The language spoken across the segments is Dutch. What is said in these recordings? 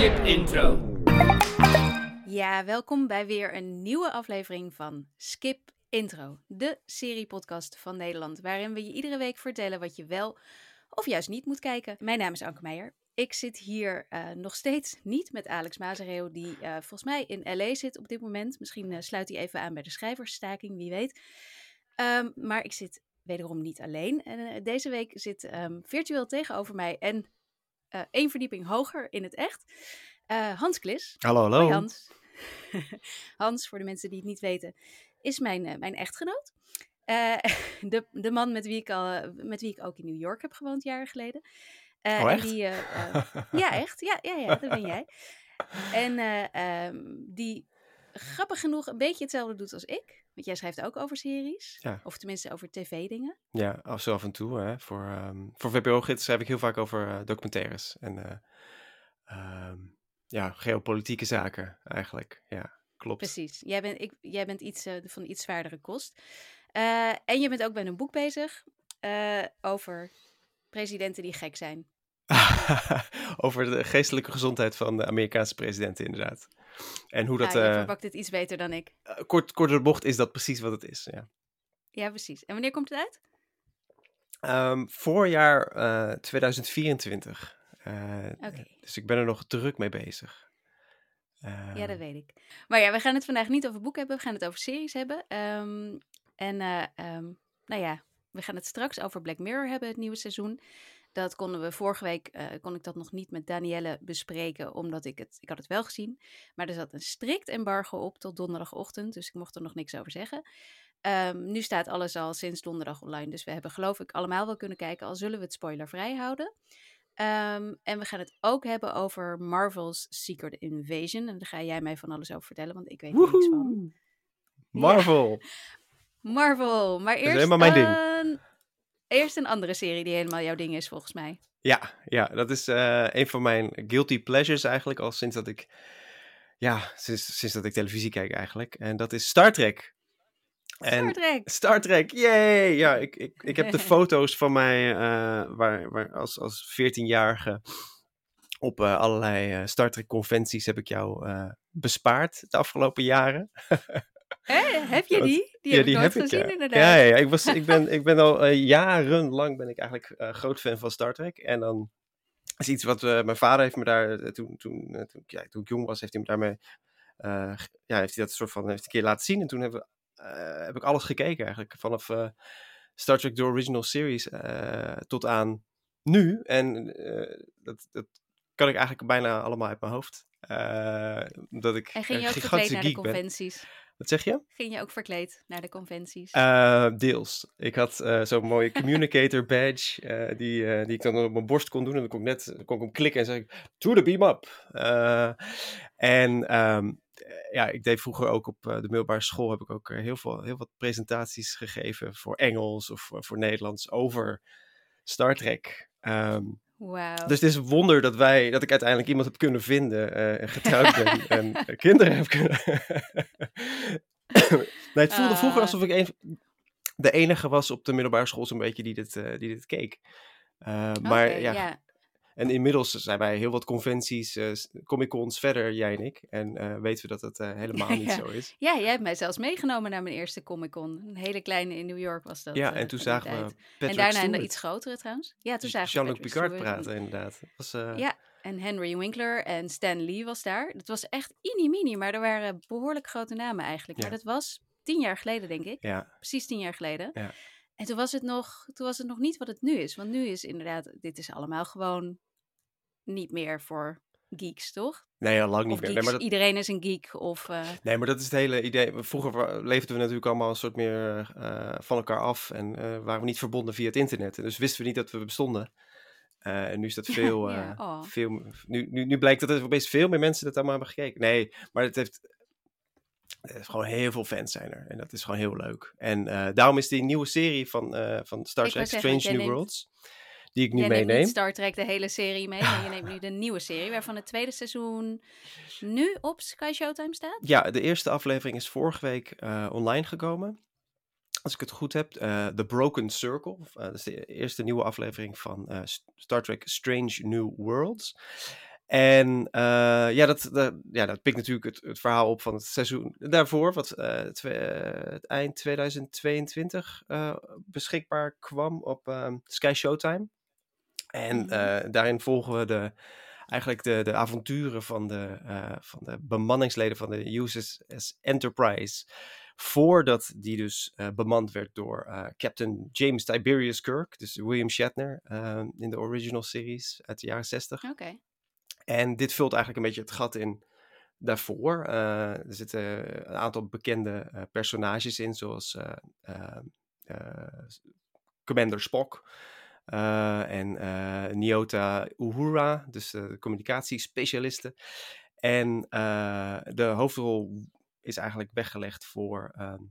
Skip intro. Ja, welkom bij weer een nieuwe aflevering van Skip Intro, de seriepodcast van Nederland, waarin we je iedere week vertellen wat je wel of juist niet moet kijken. Mijn naam is Anke Meijer. Ik zit hier eh, nog steeds niet met Alex Mazereeuw, die eh, volgens mij in LA zit op dit moment. Misschien eh, sluit hij even aan bij de schrijversstaking, wie weet. Ehm, maar ik zit wederom niet alleen. En deze week zit ehm, virtueel tegenover mij en één verdieping hoger in het echt Hans Klis. Hallo, hallo. Hoi Hans. Hans, voor de mensen die het niet weten, is mijn, mijn echtgenoot. de, de man met wie, ik al, met wie ik ook in New York heb gewoond, jaren geleden. Uh, oh, echt? Die, uh, uh, ja, echt. Ja, ja, ja, dat ben jij. En um, die grappig genoeg een beetje hetzelfde doet als ik. Want jij schrijft ook over series. Ja. Of tenminste over tv-dingen. Ja, zo af en toe. Hè. Voor, um, voor VPO-gids schrijf ik heel vaak over documentaires. En um, ja, geopolitieke zaken eigenlijk. Ja, klopt. Precies. Jij bent, ik, jij bent iets van iets zwaardere kost. en je bent ook bij een boek bezig over presidenten die gek zijn. Over de geestelijke gezondheid van de Amerikaanse presidenten, inderdaad. En hoe dat. Ja, je uh, verpakt dit iets beter dan ik. Uh, kort, kort de bocht is dat precies wat het is. Ja, ja precies. En wanneer komt het uit? Um, voorjaar uh, 2024. Okay. Dus ik ben er nog druk mee bezig. ja, dat weet ik. Maar ja, we gaan het vandaag niet over boeken hebben, we gaan het over series hebben. Um, en um, nou ja, we gaan het straks over Black Mirror hebben, het nieuwe seizoen. Dat konden we vorige week, uh, kon ik dat nog niet met Danielle bespreken, omdat ik het, ik had het wel gezien. Maar er zat een strikt embargo op tot donderdagochtend, dus ik mocht er nog niks over zeggen. Um, nu staat alles al sinds donderdag online, dus we hebben geloof ik allemaal wel kunnen kijken, al zullen we het spoilervrij houden. Um, en we gaan het ook hebben over Marvel's Secret Invasion. En daar ga jij mij van alles over vertellen, want ik weet er niks van. Marvel! Ja. Marvel. Maar eerst, helemaal mijn ding. Eerst een andere serie die helemaal jouw ding is, volgens mij. Ja, ja dat is uh, een van mijn guilty pleasures eigenlijk. Al sinds dat ik, ja, sinds, sinds dat ik televisie kijk eigenlijk. En dat is Star Trek. En Star Trek. Star Trek, yay! Ja, ik, ik, ik heb de foto's van mij uh, waar, waar als, als 14-jarige op uh, allerlei Star Trek conventies heb ik jou bespaard de afgelopen jaren. Hè? Heb je die? Die ja, heb die ik nooit heb gezien, ik, ja. inderdaad. Ja. Ik, was, ik, ben, ik ben al uh, jarenlang ben ik eigenlijk uh, groot fan van Star Trek. En dan is iets wat uh, mijn vader heeft me daar, toen, toen, toen, ja, toen ik jong was, heeft hij me daarmee, ja, heeft hij dat soort van, heeft een keer laten zien. En toen heb, heb ik alles gekeken eigenlijk. Vanaf Star Trek The Original Series tot aan nu. En dat, dat kan ik eigenlijk bijna allemaal uit mijn hoofd. omdat ik en ging je ook gigantische naar de geek ben. Wat zeg je? Ging je ook verkleed naar de conventies? Uh, deels. Ik had uh, zo'n mooie communicator badge uh, die, die ik dan op mijn borst kon doen. En dan kon ik net kon ik hem klikken en zeg ik, to the beam up. en um, ja, ik deed vroeger ook op de middelbare school, heb ik ook heel, veel, heel wat presentaties gegeven voor Engels of voor Nederlands over Star Trek. Um, Wow. Dus het is een wonder dat wij, dat ik uiteindelijk iemand heb kunnen vinden en getrouwd ben en uh, kinderen heb kunnen. nee, het voelde uh. vroeger alsof ik een, de enige was op de middelbare school zo'n beetje die dit, uh, die dit keek. Maar ja, yeah. En inmiddels zijn wij heel wat conventies, comic-cons verder, jij en ik. En weten we dat dat helemaal niet ja. zo is. Ja, jij hebt mij zelfs meegenomen naar mijn eerste comic-con. Een hele kleine in New York was dat. Ja, en toen zagen we Patrick En daarna een iets grotere trouwens. Ja, toen zagen Jean-Luc we Picard Stewart. praten inderdaad. Dat was, uh... Ja, en Henry Winkler en Stan Lee was daar. Het was echt mini-mini, maar er waren behoorlijk grote namen eigenlijk. Ja. Maar dat was tien jaar geleden, denk ik. Ja. Precies tien jaar geleden. Ja. En toen was, het nog, toen was het nog niet wat het nu is. Want nu is inderdaad, dit is allemaal gewoon niet meer voor geeks, toch? Nee, al lang niet of meer. Nee maar, dat, Iedereen is een geek. Of, uh... nee, maar dat is het hele idee. Vroeger leefden we natuurlijk allemaal een soort meer uh, van elkaar af. En uh, waren we niet verbonden via het internet. En dus wisten we niet dat we bestonden. En nu is dat veel. Ja, oh. veel nu, nu, nu blijkt dat er opeens veel meer mensen dat allemaal hebben gekeken. Nee, maar het heeft. Er is gewoon heel veel fans zijn er. En dat is gewoon heel leuk. En daarom is die nieuwe serie van, van Star Trek Strange New Worlds. Die ik nu jij meeneem. neemt niet Star Trek de hele serie mee. Maar je neemt nu de nieuwe serie. Waarvan het tweede seizoen nu op Sky Showtime staat. Ja, de eerste aflevering is vorige week online gekomen als ik het goed heb, uh, The Broken Circle. Uh, dat is de eerste nieuwe aflevering van Star Trek Strange New Worlds. En uh, ja, dat, dat, ja, dat pikt natuurlijk het, het, verhaal op van het seizoen daarvoor, wat uh, eind 2022 beschikbaar kwam op Sky Showtime. En mm-hmm. daarin volgen we de, eigenlijk de, de avonturen van de, van de bemanningsleden van de USS Enterprise voordat die dus uh, bemand werd door uh, Captain James Tiberius Kirk, dus William Shatner uh, in de original series uit de jaren 60. Oké. Okay. En dit vult eigenlijk een beetje het gat in daarvoor. er zitten een aantal bekende personages in, zoals Commander Spock. En Nyota Uhura, dus de communicatiespecialisten. En de hoofdrol is eigenlijk weggelegd voor ehm,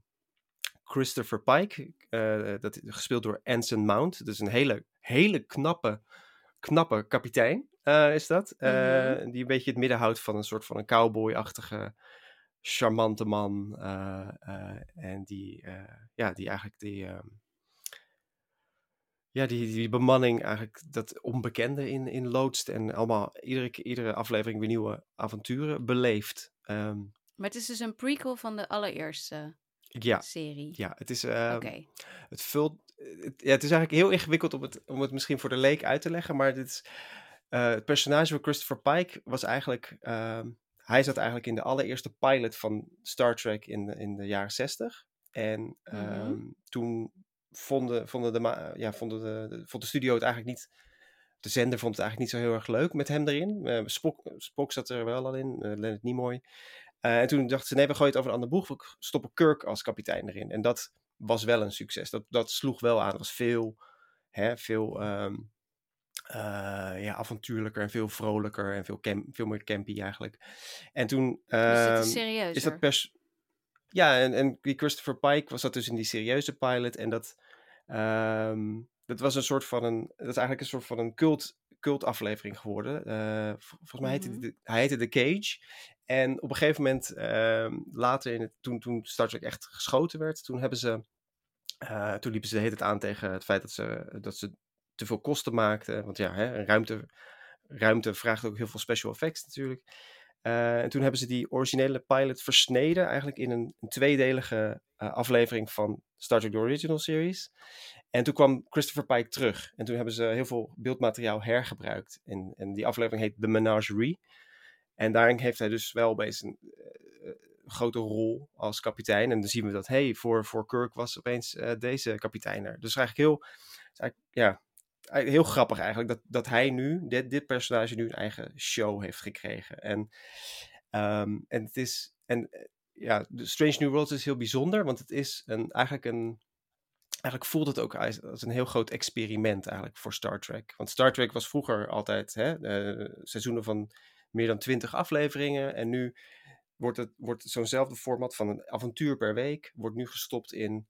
Christopher Pike. Uh, dat gespeeld door Anson Mount. Dus een hele, hele knappe, knappe kapitein uh, is dat. Mm Die een beetje het midden houdt van een soort van een cowboy-achtige charmante man. en die, ja, die eigenlijk die, ehm, ja, die, die bemanning eigenlijk dat onbekende in, in loodst. En allemaal iedere, iedere aflevering weer nieuwe avonturen beleeft. Um, maar het is dus een prequel van de allereerste ja, serie. Ja, het is. Uh, Het vult. Het, ja, het is eigenlijk heel ingewikkeld om het, om het misschien voor de leek uit te leggen. Maar dit is, uh, het personage van Christopher Pike was eigenlijk. Uh, hij zat eigenlijk in de allereerste pilot van Star Trek in de, in de jaren 60. En mm toen vonden, vonden, de, ja, vonden de, vond de studio het eigenlijk niet de zender vond het eigenlijk niet zo heel erg leuk met hem erin. Uh, Spock, Spock zat er wel al in, uh, Leonard Nimoy. Uh, en toen dachten ze, nee, we gooien het over een ander boeg. We stoppen Kirk als kapitein erin. En dat was wel een succes. Dat, dat sloeg wel aan. Dat was veel, hè, veel um, uh, ja, avontuurlijker en veel vrolijker. En veel, camp, veel meer campy eigenlijk. En toen... Uh, is serieus? Is dat pers... Ja, en, en die Christopher Pike was dat dus in die serieuze pilot. En dat... Um, dat was een soort van een... Dat is eigenlijk een soort van een cult cultaflevering geworden. Uh, volgens mij heette mm hij heette The Cage. En op een gegeven moment, uh, later in het, toen, toen Star Trek echt geschoten werd, toen hebben ze, uh, toen liepen ze de hele tijd aan tegen het feit dat ze, dat ze te veel kosten maakten. Want ja, hè, ruimte, ruimte vraagt ook heel veel special effects natuurlijk. Uh, en toen hebben ze die originele pilot versneden, eigenlijk in een, een tweedelige aflevering van Star Trek The Original Series. En toen kwam Christopher Pike terug. En toen hebben ze heel veel beeldmateriaal hergebruikt. En, en die aflevering heet The Menagerie. En daarin heeft hij dus wel opeens een uh, grote rol als kapitein. En dan zien we dat, hey, voor, voor Kirk was opeens deze kapitein er. Dus eigenlijk heel, eigenlijk, ja, heel grappig eigenlijk dat, dat hij nu, dit, dit personage nu een eigen show heeft gekregen. En, um, en het is, en ja, de Strange New Worlds is heel bijzonder, want het is een, eigenlijk een, eigenlijk voelt het ook als, een heel groot experiment eigenlijk voor Star Trek. Want Star Trek was vroeger altijd hè, uh, seizoenen van meer dan twintig afleveringen. En nu wordt, het, wordt zo'nzelfde format van een avontuur per week, wordt nu gestopt in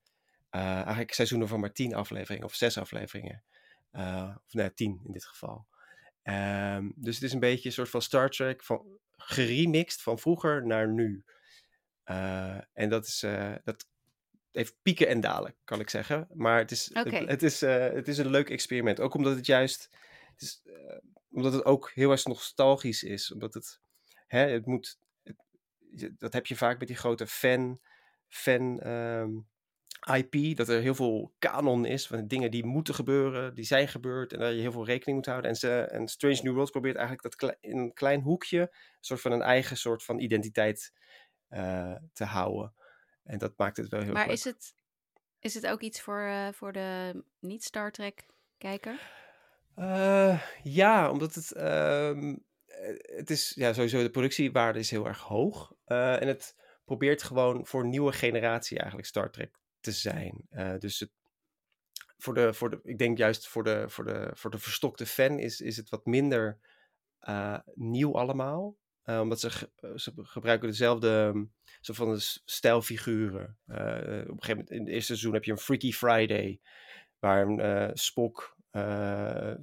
uh, eigenlijk seizoenen van maar tien afleveringen of zes afleveringen. Uh, of nee, tien in dit geval. Um, dus het is een beetje een soort van Star Trek van, geremixed van vroeger naar nu. Uh, en dat, is, dat heeft pieken en dalen, kan ik zeggen. Maar het is, okay. het, het, is, het is een leuk experiment. Ook omdat het juist. Het is, omdat het ook heel erg nostalgisch is. Omdat het, hè, het moet, dat heb je vaak met die grote fan, fan um, IP, dat er heel veel kanon is van dingen die moeten gebeuren, die zijn gebeurd en dat je heel veel rekening moet houden. En, ze, en Strange New Worlds probeert eigenlijk dat in een klein hoekje een soort van een eigen soort van identiteit uh, te houden. En dat maakt het wel heel Maar is het, is het ook iets voor, uh, voor de niet-Star Trek kijker? Uh, ja, omdat het. Uh, het is ja, sowieso de productiewaarde is heel erg hoog. En het probeert gewoon voor een nieuwe generatie eigenlijk Star Trek te zijn. dus het, voor de, voor de, ik denk juist voor de, voor de, voor de verstokte fan is, is het wat minder nieuw allemaal. omdat ze, ze gebruiken dezelfde um, soort van stijlfiguren. op een gegeven moment in het eerste seizoen heb je een Freaky Friday. Waar een Spock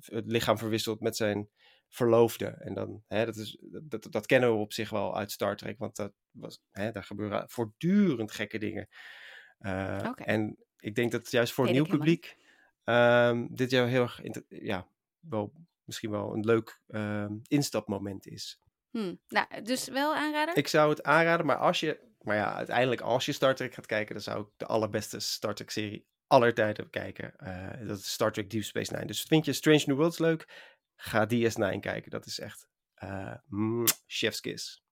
het lichaam verwisselt met zijn verloofde. En dan, hè, dat, is, dat, dat kennen we op zich wel uit Star Trek, want dat was, hè, daar gebeuren voortdurend gekke dingen. Okay. En ik denk dat juist voor een nieuw publiek um, dit jou heel erg ja, wel misschien wel een leuk ehm, instapmoment is. Hm. Nou, dus wel aanraden? Ik zou het aanraden, maar als je, maar ja, uiteindelijk als je Star Trek gaat kijken, dan zou ik de allerbeste Star Trek serie aller tijden kijken. Uh, dat is Star Trek Deep Space Nine. Dus vind je Strange New Worlds leuk? Ga DS9 kijken. Dat is echt uh, chef's kiss.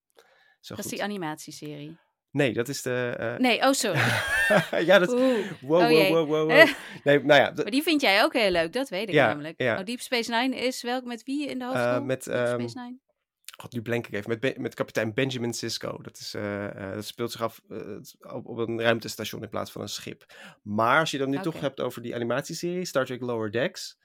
Zo dat is die animatieserie. Nee, dat is de. Uh... Nee, oh sorry. ja, dat. Wow, wow, oh, wow, wow, wow. Nee, nou ja. Maar die vind jij ook heel leuk, dat weet ik namelijk. Ja. Oh, Deep Space Nine is welk met wie in de hoofdrol? Uh, met. Deep Space Nine. God, nu blank ik even. Met, met kapitein Benjamin Sisko. Dat, is, uh, uh, dat speelt zich af uh, op, op, een ruimtestation in plaats van een schip. Maar als je dan nu okay. toch hebt over die animatieserie, Star Trek Lower Decks.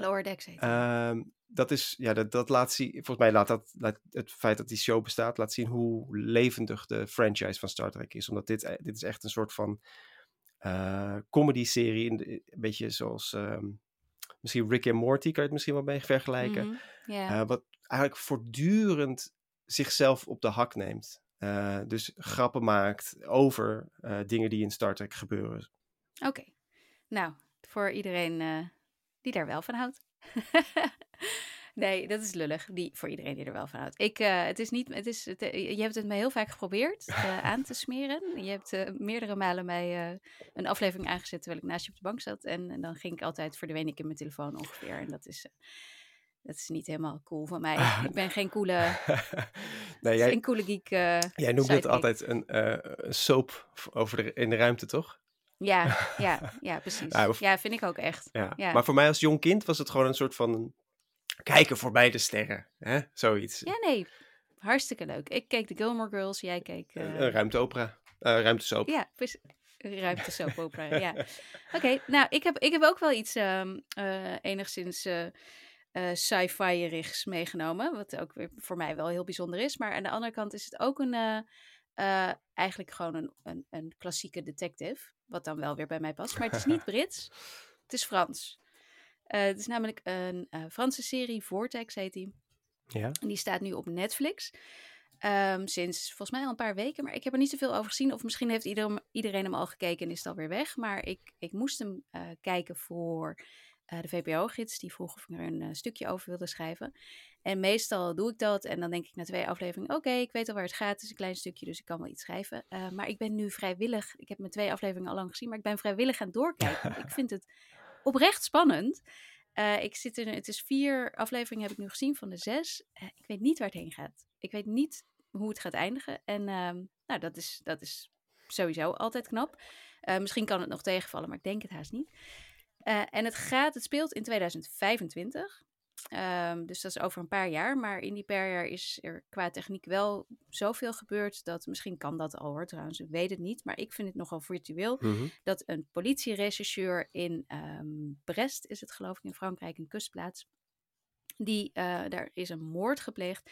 Lower Decks heet uh, Dat is, ja, dat, dat laat zien, volgens mij laat dat, laat het feit dat die show bestaat, laat zien hoe levendig de franchise van Star Trek is. Omdat dit, dit is echt een soort van comedy-serie, een beetje zoals... Um, misschien Rick en Morty kan je het misschien wel mee vergelijken. Mm, yeah. wat eigenlijk voortdurend zichzelf op de hak neemt. Uh, dus grappen maakt over dingen die in Star Trek gebeuren. Oké, okay. nou, voor iedereen die daar wel van houdt. nee, dat is lullig. Die, voor iedereen die er wel van houdt. Ik, het is niet, het is, het, je hebt het me heel vaak geprobeerd aan te smeren. Je hebt meerdere malen mij een aflevering aangezet terwijl ik naast je op de bank zat. En, en dan ging ik altijd, verdween ik in mijn telefoon ongeveer. En dat is dat is niet helemaal cool van mij. ik ben geen coole, nee, jij, geen coole geek. Uh, jij noemt het altijd een, uh, soap over de, in de ruimte, toch? Ja, ja, ja, precies. Ja, of, ja, vind ik ook echt. Ja. ja. Maar voor mij als jong kind was het gewoon een soort van kijken voorbij de sterren, hè? Zoiets. Ja, nee, hartstikke leuk. Ik keek de Gilmore Girls, jij keek... Uh... Een ruimteopera, ruimtesoap. Ja, precies. Ruimtesoap ja. Oké, okay, nou, ik heb, ik heb ook wel iets um, enigszins uh, sci-fi-rigs meegenomen. Wat ook weer voor mij wel heel bijzonder is. Maar aan de andere kant is het ook een, uh, uh, eigenlijk gewoon een, een, een, klassieke detective. Wat dan wel weer bij mij past. Maar het is niet Brits. Het is Frans. het is namelijk een Franse serie, Vortex heet die. Ja. En die staat nu op Netflix. Um, sinds volgens mij al een paar weken. Maar ik heb er niet zoveel over gezien. Of misschien heeft iedereen, iedereen hem al gekeken en is het alweer weg. Maar ik, ik moest hem kijken voor de VPO-gids. Die vroeg of ik er een stukje over wilde schrijven. En meestal doe ik dat. En dan denk ik na twee afleveringen: oké, okay, ik weet al waar het gaat. Het is een klein stukje, dus ik kan wel iets schrijven. Uh, maar ik ben nu vrijwillig. Ik heb mijn twee afleveringen al lang gezien. Maar ik ben vrijwillig aan het doorkijken. ik vind het oprecht spannend. ik zit in, het is vier afleveringen heb ik nu gezien van de zes. ik weet niet waar het heen gaat. Ik weet niet hoe het gaat eindigen. En ehm, nou, dat is, dat is sowieso altijd knap. misschien kan het nog tegenvallen, maar ik denk het haast niet. En het gaat, het speelt in 2025. Um, ehm, dus dat is over een paar jaar. Maar in die paar jaar is er qua techniek wel zoveel gebeurd dat misschien kan dat al hoor trouwens. Ik weet het niet. Maar ik vind het nogal virtueel. Mm -hmm. Dat een politierechercheur in um, Brest, is het geloof ik in Frankrijk, een kustplaats. Die, uh, daar is een moord gepleegd.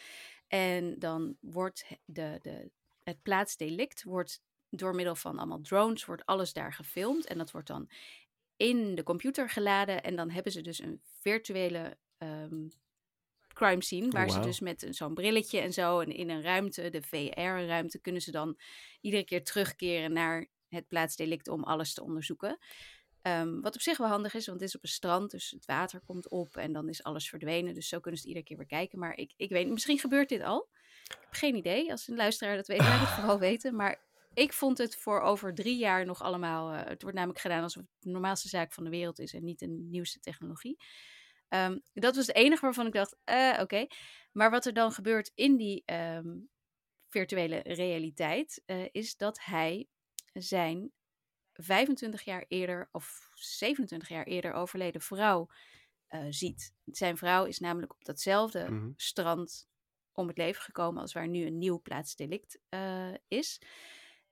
En dan wordt de, de, het plaatsdelict wordt door middel van allemaal drones, wordt alles daar gefilmd. En dat wordt dan in de computer geladen. En dan hebben ze dus een virtuele um, crime scene. Waar wow. ze dus met zo'n brilletje en zo. En in een ruimte, de VR-ruimte, kunnen ze dan iedere keer terugkeren naar het plaatsdelict om alles te onderzoeken. Um, wat op zich wel handig is, want het is op een strand, dus het water komt op en dan is alles verdwenen. Dus zo kunnen ze het iedere keer weer kijken. Maar ik, ik weet, misschien gebeurt dit al. Ik heb geen idee. Als een luisteraar dat weet, laat het vooral weten. Maar ik vond het voor over drie jaar nog allemaal. Uh, het wordt namelijk gedaan alsof het de normaalste zaak van de wereld is en niet de nieuwste technologie. Um, dat was het enige waarvan ik dacht: uh, oké. Okay. Maar wat er dan gebeurt in die um, virtuele realiteit, uh, is dat hij zijn 25 jaar eerder of 27 jaar eerder overleden vrouw ziet. Zijn vrouw is namelijk op datzelfde Mhm. strand om het leven gekomen als waar nu een nieuw plaatsdelict is.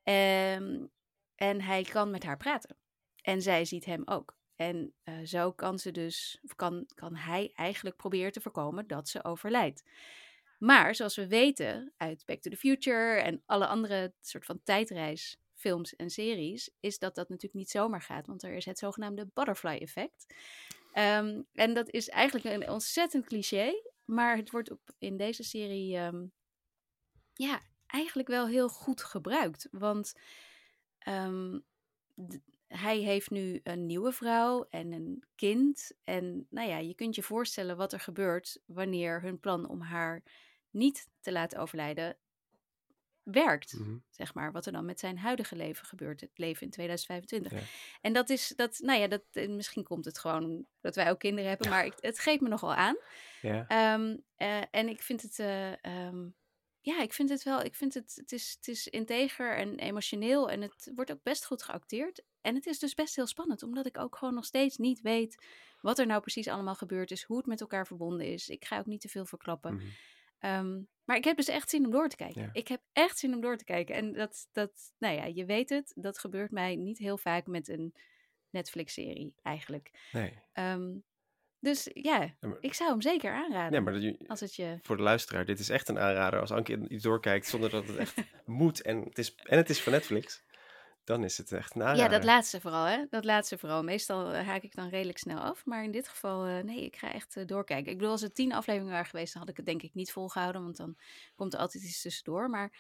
Um, en hij kan met haar praten. En zij ziet hem ook. En uh, zo kan ze dus, kan, kan hij eigenlijk proberen te voorkomen dat ze overlijdt. Maar zoals we weten uit Back to the Future en alle andere soort van tijdreisfilms en series, is dat dat natuurlijk niet zomaar gaat. Want er is het zogenaamde butterfly effect. Um, en dat is eigenlijk een ontzettend cliché. Maar het wordt op, in deze serie um, ja, eigenlijk wel heel goed gebruikt. Want um, hij heeft nu een nieuwe vrouw en een kind. En nou ja, je kunt je voorstellen wat er gebeurt wanneer hun plan om haar niet te laten overlijden werkt. Mhm. Zeg maar, wat er dan met zijn huidige leven gebeurt, het leven in 2025. Ja. En dat is, dat, nou ja, dat, eh, misschien komt het gewoon dat wij ook kinderen hebben, maar ik, het geeft me nogal aan. Ja. Ehm, eh, en ik vind het, eh, ehm, ja, ik vind het wel, ik vind het, het is, het is integer en emotioneel en het wordt ook best goed geacteerd. En het is dus best heel spannend, omdat ik ook gewoon nog steeds niet weet wat er nou precies allemaal gebeurd is, hoe het met elkaar verbonden is. Ik ga ook niet te veel verklappen. Mhm. Ehm, maar ik heb dus echt zin om door te kijken. Ja. Ik heb echt zin om door te kijken. En dat, dat, nou ja, je weet het, dat gebeurt mij niet heel vaak met een Netflix-serie eigenlijk. Nee. Ehm, dus ja, Ja, maar, ik zou hem zeker aanraden. nee, maar dat- Als het je. voor de luisteraar, dit is echt een aanrader. Als Anke iets doorkijkt zonder dat het echt moet en het is, en het is van Netflix, dan is het echt een aanrader. Ja, dat laatste vooral, hè? Dat laatste vooral. Meestal eh, haak ik dan redelijk snel af. Maar in dit geval, eh, nee, ik ga echt eh, doorkijken. Ik bedoel, als het tien afleveringen waren geweest, dan had ik het denk ik niet volgehouden. Want dan komt er altijd iets tussendoor. Maar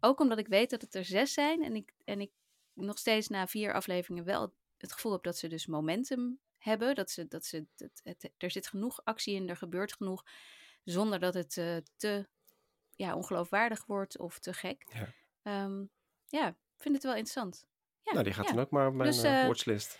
ook omdat ik weet dat het er zes zijn. En ik, en ik nog steeds na vier afleveringen wel het gevoel heb dat ze dus momentum hebben. Dat ze, dat ze, het, het- er zit genoeg actie in, er gebeurt genoeg. Zonder dat het eh, te ja, ongeloofwaardig wordt of te gek. Ja. Ehm, ja, vind het wel interessant. Ja, nou, die gaat ja. dan ook maar op mijn Dus, eh, eh, watchlist.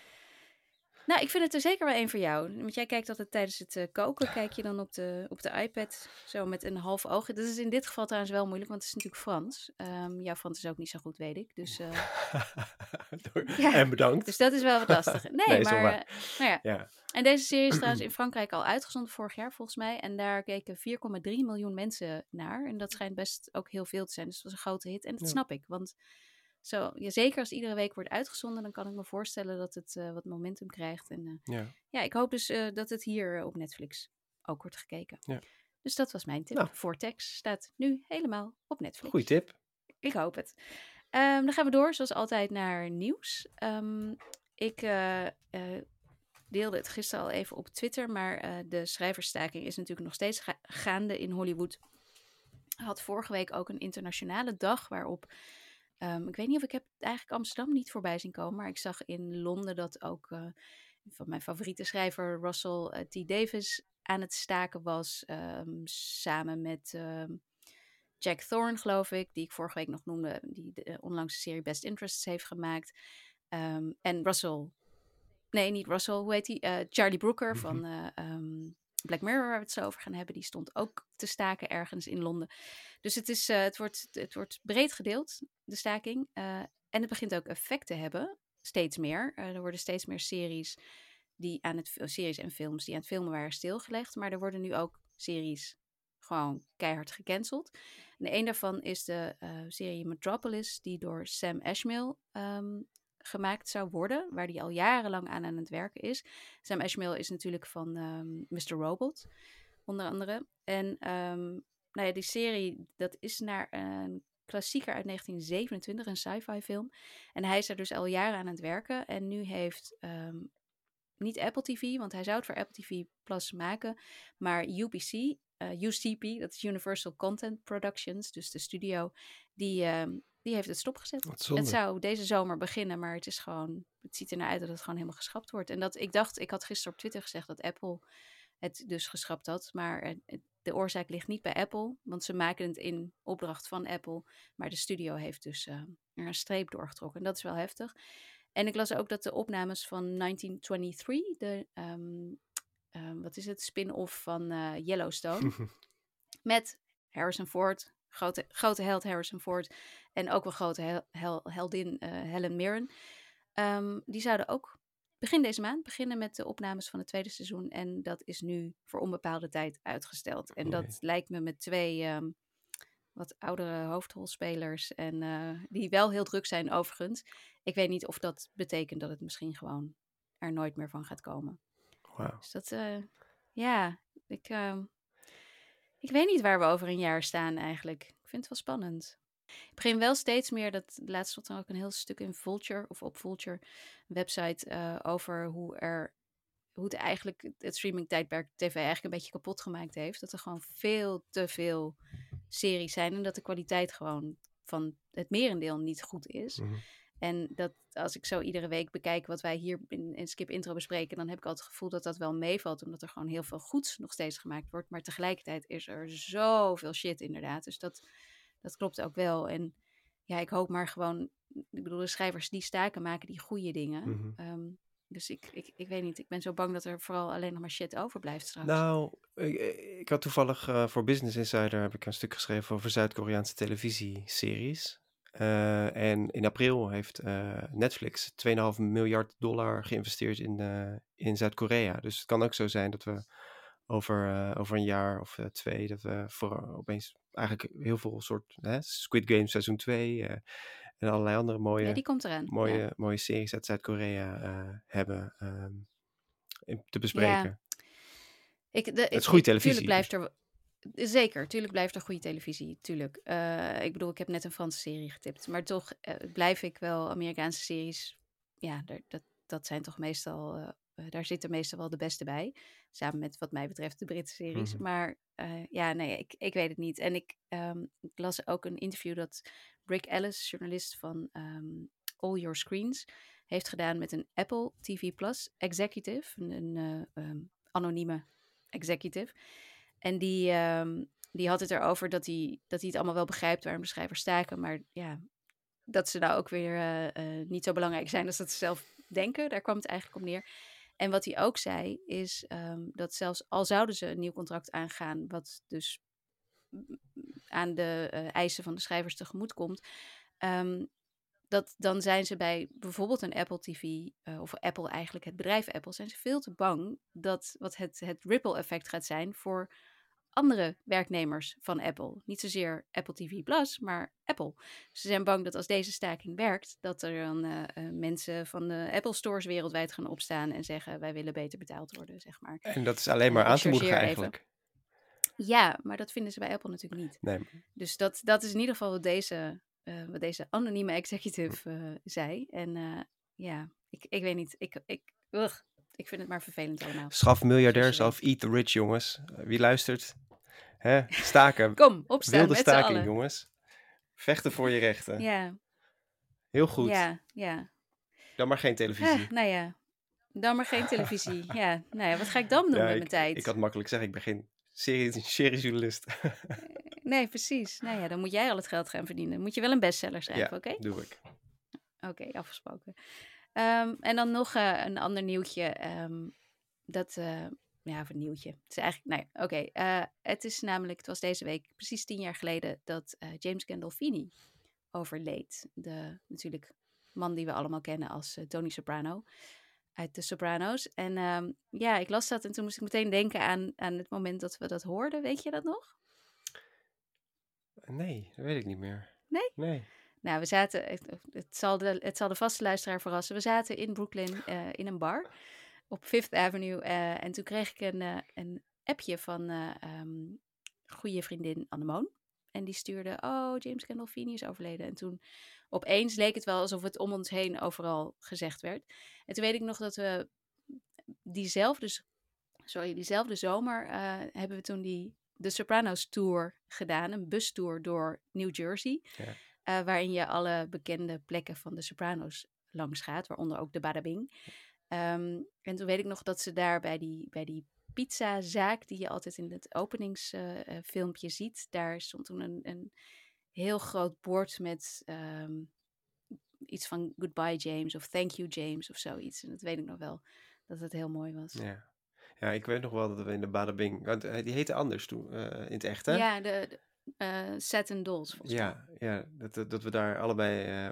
Nou, ik vind het er zeker wel één voor jou. Want jij kijkt altijd tijdens het eh, koken, kijk je dan op de, op de iPad zo met een half oog. Dat is in dit geval trouwens wel moeilijk, want het is natuurlijk Frans. Ehm jouw Frans is ook niet zo goed, weet ik. Dus, eh, ja. En bedankt. dus dat is wel wat lastig. Nee, maar eh, nou ja. Ja. En deze serie is trouwens in Frankrijk al uitgezonden vorig jaar volgens mij. En daar keken 4,3 miljoen mensen naar. En dat schijnt best ook heel veel te zijn. Dus het was een grote hit. En dat Ja. snap ik. Want zo, ja, zeker als het iedere week wordt uitgezonden, dan kan ik me voorstellen dat het eh, wat momentum krijgt. En eh, Ja. ja, ik hoop dus eh, dat het hier op Netflix ook wordt gekeken. Ja. Dus dat was mijn tip. Nou. Vortex staat nu helemaal op Netflix. Goeie tip. Ik hoop het. Ehm, dan gaan we door, zoals altijd, naar nieuws. Ehm, ik deelde het gisteren al even op Twitter, maar de schrijversstaking is natuurlijk nog steeds ga- gaande in Hollywood. Had vorige week ook een internationale dag waarop. Ehm, ik weet niet of ik heb eigenlijk Amsterdam niet voorbij zien komen, maar ik zag in Londen dat ook eh, van mijn favoriete schrijver Russell eh, T. Davis aan het staken was, ehm, samen met ehm, Jack Thorne, geloof ik, die ik vorige week nog noemde, die de eh, onlangs de serie Best Interests heeft gemaakt. En Russell, nee, niet Russell, hoe heet hij? Charlie Brooker Mhm. van Black Mirror, waar we het zo over gaan hebben, die stond ook te staken ergens in Londen. Dus het, is, eh, het, wordt, het wordt breed gedeeld, de staking. Eh, en het begint ook effect te hebben, steeds meer. Eh, er worden steeds meer series, die aan het, series en films die aan het filmen waren stilgelegd. Maar er worden nu ook series gewoon keihard gecanceld. En een daarvan is de serie Metropolis, die door Sam ehm, gemaakt zou worden, waar die al jarenlang aan aan het werken is. Sam Esmail is natuurlijk van ehm, Mr. Robot, onder andere. En ehm, nou ja, die serie, dat is naar een klassieker uit 1927, een sci-fi film. En hij is er dus al jaren aan het werken. En nu heeft ehm, niet Apple TV, want hij zou het voor Apple TV Plus maken, maar UPC, eh, UCP, dat is Universal Content Productions, dus de studio, die, ehm, die heeft het stopgezet. Het zou deze zomer beginnen, maar het is gewoon, het ziet er naar uit dat het gewoon helemaal geschrapt wordt. En dat ik dacht, ik had gisteren op Twitter gezegd dat Apple het dus geschrapt had, maar de oorzaak ligt niet bij Apple, want ze maken het in opdracht van Apple, maar de studio heeft dus eh, er een streep doorgetrokken. En dat is wel heftig. En ik las ook dat de opnames van 1923, de, ehm, ehm, wat is het, spin-off van eh, Yellowstone, met Harrison Ford, grote, grote held Harrison Ford, en ook wel grote hel- hel- heldin eh, Helen Mirren. Ehm, die zouden ook begin deze maand beginnen met de opnames van het tweede seizoen. En dat is nu voor onbepaalde tijd uitgesteld. En dat lijkt me met twee ehm, wat oudere hoofdrolspelers. En eh, die wel heel druk zijn overigens. Ik weet niet of dat betekent dat het misschien gewoon er nooit meer van gaat komen. Wauw. Dus dat, eh, ja, ik, ehm, ik weet niet waar we over een jaar staan eigenlijk. Ik vind het wel spannend. Ik begin wel steeds meer, dat laatst stond er ook een heel stuk in Vulture, of op Vulture, website, eh, over hoe er, hoe het eigenlijk het streaming-tijdperk tv eigenlijk een beetje kapot gemaakt heeft. Dat er gewoon veel te veel series zijn en dat de kwaliteit gewoon van het merendeel niet goed is. Mhm. En dat als ik zo iedere week bekijk wat wij hier in, in Skip Intro bespreken, dan heb ik altijd het gevoel dat dat wel meevalt, omdat er gewoon heel veel goeds nog steeds gemaakt wordt. Maar tegelijkertijd is er zoveel shit inderdaad. Dus dat, dat klopt ook wel. En ja, ik hoop maar gewoon, ik bedoel, de schrijvers die staken maken die goede dingen. Mhm. Ehm, dus ik, ik, ik weet niet, ik ben zo bang dat er vooral alleen nog maar shit overblijft straks. Nou, ik, ik had toevallig eh, voor Business Insider heb ik een stuk geschreven over Zuid-Koreaanse televisieseries. Eh, en in april heeft eh, Netflix 2,5 miljard dollar geïnvesteerd in, eh, in Zuid-Korea. Dus het kan ook zo zijn dat we over, over een jaar of twee, dat we voor opeens eigenlijk heel veel soort hè, Squid Game seizoen 2 eh, en allerlei andere mooie, ja, die komt eraan. mooie, Ja. mooie series uit Zuid-Korea hebben ehm, te bespreken. Ik, de, is goede televisie, Tuurlijk blijft er. Zeker, tuurlijk blijft er goede televisie. Tuurlijk. Eh, ik bedoel, ik heb net een Franse serie getipt. Maar toch eh, blijf ik wel Amerikaanse series. Ja, daar- dat, dat zijn toch meestal. eh, daar zitten meestal wel de beste bij. Samen met, wat mij betreft, de Britse series. Mhm. Maar ja, nee, ik, ik weet het niet. En ik, ehm, ik las ook een interview dat Rick Ellis, journalist van ehm, All Your Screens, heeft gedaan met een Apple TV Plus executive. Een, een eh, ehm, anonieme executive. En die, ehm, die had het erover dat hij, dat hij het allemaal wel begrijpt waarom de schrijvers staken. Maar ja, dat ze nou ook weer eh, eh, niet zo belangrijk zijn als dat ze zelf denken. Daar kwam het eigenlijk op neer. En wat hij ook zei, is ehm, dat zelfs al zouden ze een nieuw contract aangaan, wat dus mm, aan de eh, eisen van de schrijvers tegemoet komt, ehm, dat dan zijn ze bij bijvoorbeeld een Apple TV, eh, of Apple eigenlijk, het bedrijf Apple, zijn ze veel te bang dat wat het, het ripple effect gaat zijn voor andere werknemers van Apple. Niet zozeer Apple TV Plus, maar Apple. Ze zijn bang dat als deze staking werkt, dat er dan eh, eh, mensen van de Apple stores wereldwijd gaan opstaan en zeggen wij willen beter betaald worden, zeg maar. En dat is alleen maar aan te moedigen even. eigenlijk. Ja, maar dat vinden ze bij Apple natuurlijk niet. Nee, Dus dat, dat is in ieder geval wat deze, eh, wat deze anonieme executive eh, zei. En eh, ja, ik, ik weet niet. Ik, ik, ugh, ik vind het maar vervelend allemaal. Schaf miljardairs af, je eat the rich, jongens. Wie luistert? Hè? Staken. Kom, opstaan Wilde met staking, jongens. Vechten voor je rechten. Ja, Heel goed. ja, ja. Dan maar geen televisie. Eh, nou ja, dan maar geen televisie. ja, nou ja, wat ga ik dan doen Ja, met ik, mijn tijd? ik had makkelijk zeggen, ik serie, seriejournalist. Nee, precies. Nou ja, dan moet jij al het geld gaan verdienen. Moet je wel een bestseller schrijven, ja, oké? doe ik. Oké, afgesproken. Ehm, en dan nog eh, een ander nieuwtje. ehm, dat, eh, ja, of een nieuwtje. Het is eigenlijk, nee, oké. eh, het is namelijk, het was deze week precies tien jaar geleden dat James Gandolfini overleed. De natuurlijk man die we allemaal kennen als Tony Soprano uit de Sopranos. En ehm, ja, ik las dat en toen moest ik meteen denken aan, aan het moment dat we dat hoorden. Weet je dat nog? Nee, dat weet ik niet meer. Nee? Nee. Nou, we zaten, het, zal de, het zal de vaste luisteraar verrassen. We zaten in Brooklyn eh, in een bar op Fifth Avenue. eh, en toen kreeg ik een, eh, een appje van eh ehm, goede vriendin Annemoon. En die stuurde, oh, James Gandolfini is overleden. En toen opeens leek het wel alsof het om ons heen overal gezegd werd. En toen weet ik nog dat we diezelfde, sorry, diezelfde zomer eh, hebben we toen die de Sopranos Tour gedaan. Een bustour door New Jersey. Ja. eh, waarin je alle bekende plekken van de Sopranos langs gaat. Waaronder ook de Bada Bing. Ehm, en toen weet ik nog dat ze daar bij die, bij die pizzazaak... die je altijd in het openingsfilmpje ziet... daar stond toen een, een heel groot bord met... ehm, iets van goodbye James of thank you James of zoiets. En dat weet ik nog wel, dat het heel mooi was. Ja. ja, ik weet nog wel dat we in de Badabing... Want eh, die heette anders toen, eh, in het echt, hè? Ja, de, de eh, Satin Dolls volgens mij. Ja, ja dat, dat- we daar allebei,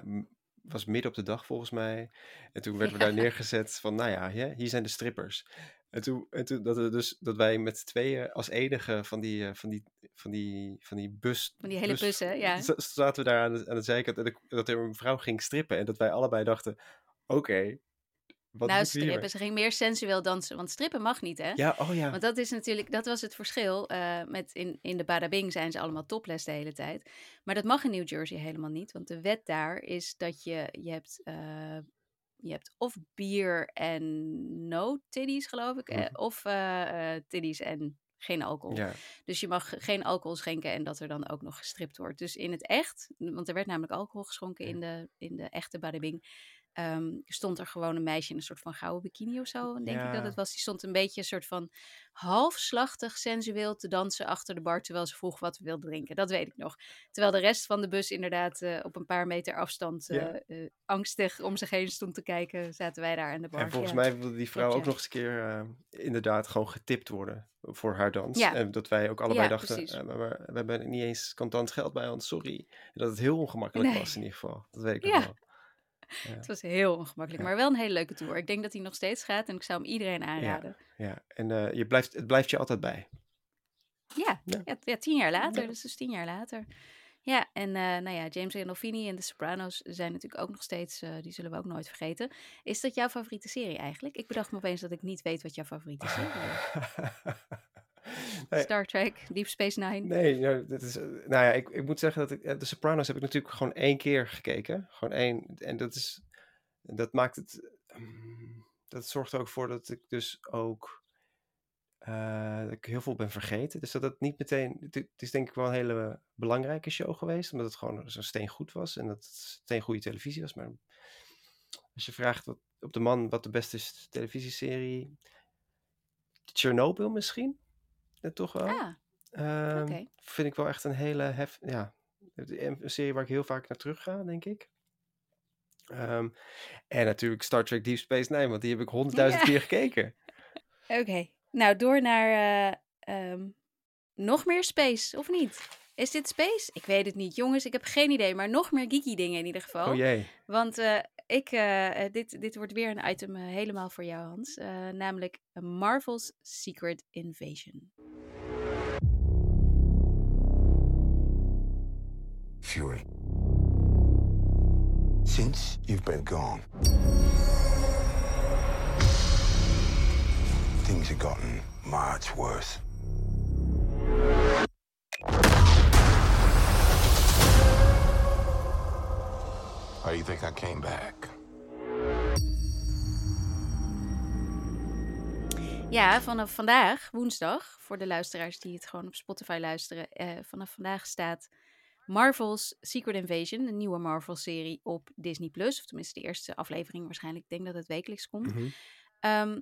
was midden op de dag volgens mij. En toen werden we daar neergezet van, nou ja, hier zijn de strippers. En toen, en toen dat, dus, dat wij met tweeën als enige van die, eh, van die, van die, van die bus... Van die hele bussen, ja. z- Zaten we daar aan de, aan de zijkant en de- dat er een vrouw ging strippen. En dat wij allebei dachten, oké, wat nou, strippen. Ze ging meer sensueel dansen, want strippen mag niet, hè? Ja, oh ja. Want dat is natuurlijk, dat was het verschil. eh, met in, in de Bada Bing zijn ze allemaal topless de hele tijd. Maar dat mag in New Jersey helemaal niet. Want de wet daar is dat je, je hebt, eh, je hebt of bier en no titties, geloof ik. eh, Mhm. of eh eh, titties en geen alcohol. Ja. Dus je mag geen alcohol schenken en dat er dan ook nog gestript wordt. Dus in het echt, want er werd namelijk alcohol geschonken in de, in de echte Badabing, ehm, stond er gewoon een meisje in een soort van gouden bikini of zo, denk ik dat het was. Die stond een beetje een soort van halfslachtig sensueel te dansen achter de bar, terwijl ze vroeg wat we wilden drinken. Dat weet ik nog. Terwijl de rest van de bus inderdaad eh, op een paar meter afstand eh, Ja. eh, angstig om zich heen stond te kijken, zaten wij daar aan de bar. En volgens Ja. mij wilde die vrouw ook nog eens een keer inderdaad gewoon getipt worden voor haar dans. Ja. En dat wij ook allebei Ja, dachten, precies. eh, maar, maar we hebben niet eens contant geld bij ons, sorry. En dat het heel ongemakkelijk Nee. was in ieder geval. Dat weet ik nog Ja. wel. Het was heel ongemakkelijk, maar wel een hele leuke tour. Ik denk dat hij nog steeds gaat en ik zou hem iedereen aanraden. Ja, en eh, je blijft, het blijft je altijd bij. Ja, Ja. ja. tien jaar later. Ja. Dus dus tien jaar later. Ja, en eh, nou ja, James Gandolfini en The Sopranos zijn natuurlijk ook nog steeds, eh, die zullen we ook nooit vergeten. Is dat jouw favoriete serie eigenlijk? Ik bedacht me opeens dat ik niet weet wat jouw favoriete serie is. Nee. Star Trek, Deep Space Nine. Nee, nou, dat is, eh, nou ja, ik, ik moet zeggen dat ik, eh, de Sopranos heb ik natuurlijk gewoon één keer gekeken. Gewoon één. En dat is, dat maakt het, mm, dat zorgt er ook voor dat ik dus ook, eh, dat ik heel veel ben vergeten. Dus dat het niet meteen, het, is denk ik wel een hele belangrijke show geweest, omdat het gewoon zo steengoed was en dat het steengoede televisie was. Maar als je vraagt wat, op de man wat de beste is televisieserie, Chernobyl misschien? Ja, toch wel? Ah, Ehm. Vind ik wel echt een hele hef, ja, een serie waar ik heel vaak naar terug ga, denk ik. Ehm, en natuurlijk Star Trek Deep Space Nine, want die heb ik honderdduizend Ja. keer gekeken. Oké, nou door naar eh, ehm, nog meer space, of niet? Is dit space? Ik weet het niet, jongens. Ik heb geen idee, maar nog meer geeky dingen in ieder geval. Oh jee. Want eh, ik, eh, eh, dit, dit wordt weer een item eh, helemaal voor jou, Hans. Eh, namelijk Marvel's Secret Invasion. Fury. Since you've been gone, things have gotten much worse. How do you think I came back? Ja, vanaf vandaag, woensdag, voor de luisteraars die het gewoon op Spotify luisteren, eh, vanaf vandaag staat Marvel's Secret Invasion, een nieuwe Marvel-serie op Disney+. Plus. Of tenminste de eerste aflevering waarschijnlijk. Ik denk dat het wekelijks komt. Ehm,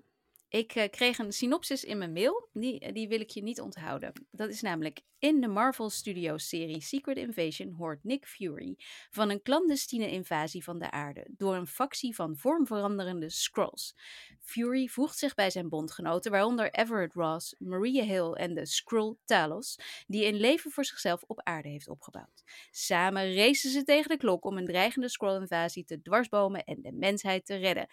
ik eh, kreeg een synopsis in mijn mail. Die, die wil ik je niet onthouden. Dat is namelijk... In de Marvel Studios serie Secret Invasion hoort Nick Fury van een clandestine invasie van de aarde door een factie van vormveranderende Skrulls. Fury voegt zich bij zijn bondgenoten, waaronder Everett Ross, Maria Hill en de Skrull Talos, die een leven voor zichzelf op aarde heeft opgebouwd. Samen racen ze tegen de klok om een dreigende Skrull-invasie te dwarsbomen en de mensheid te redden.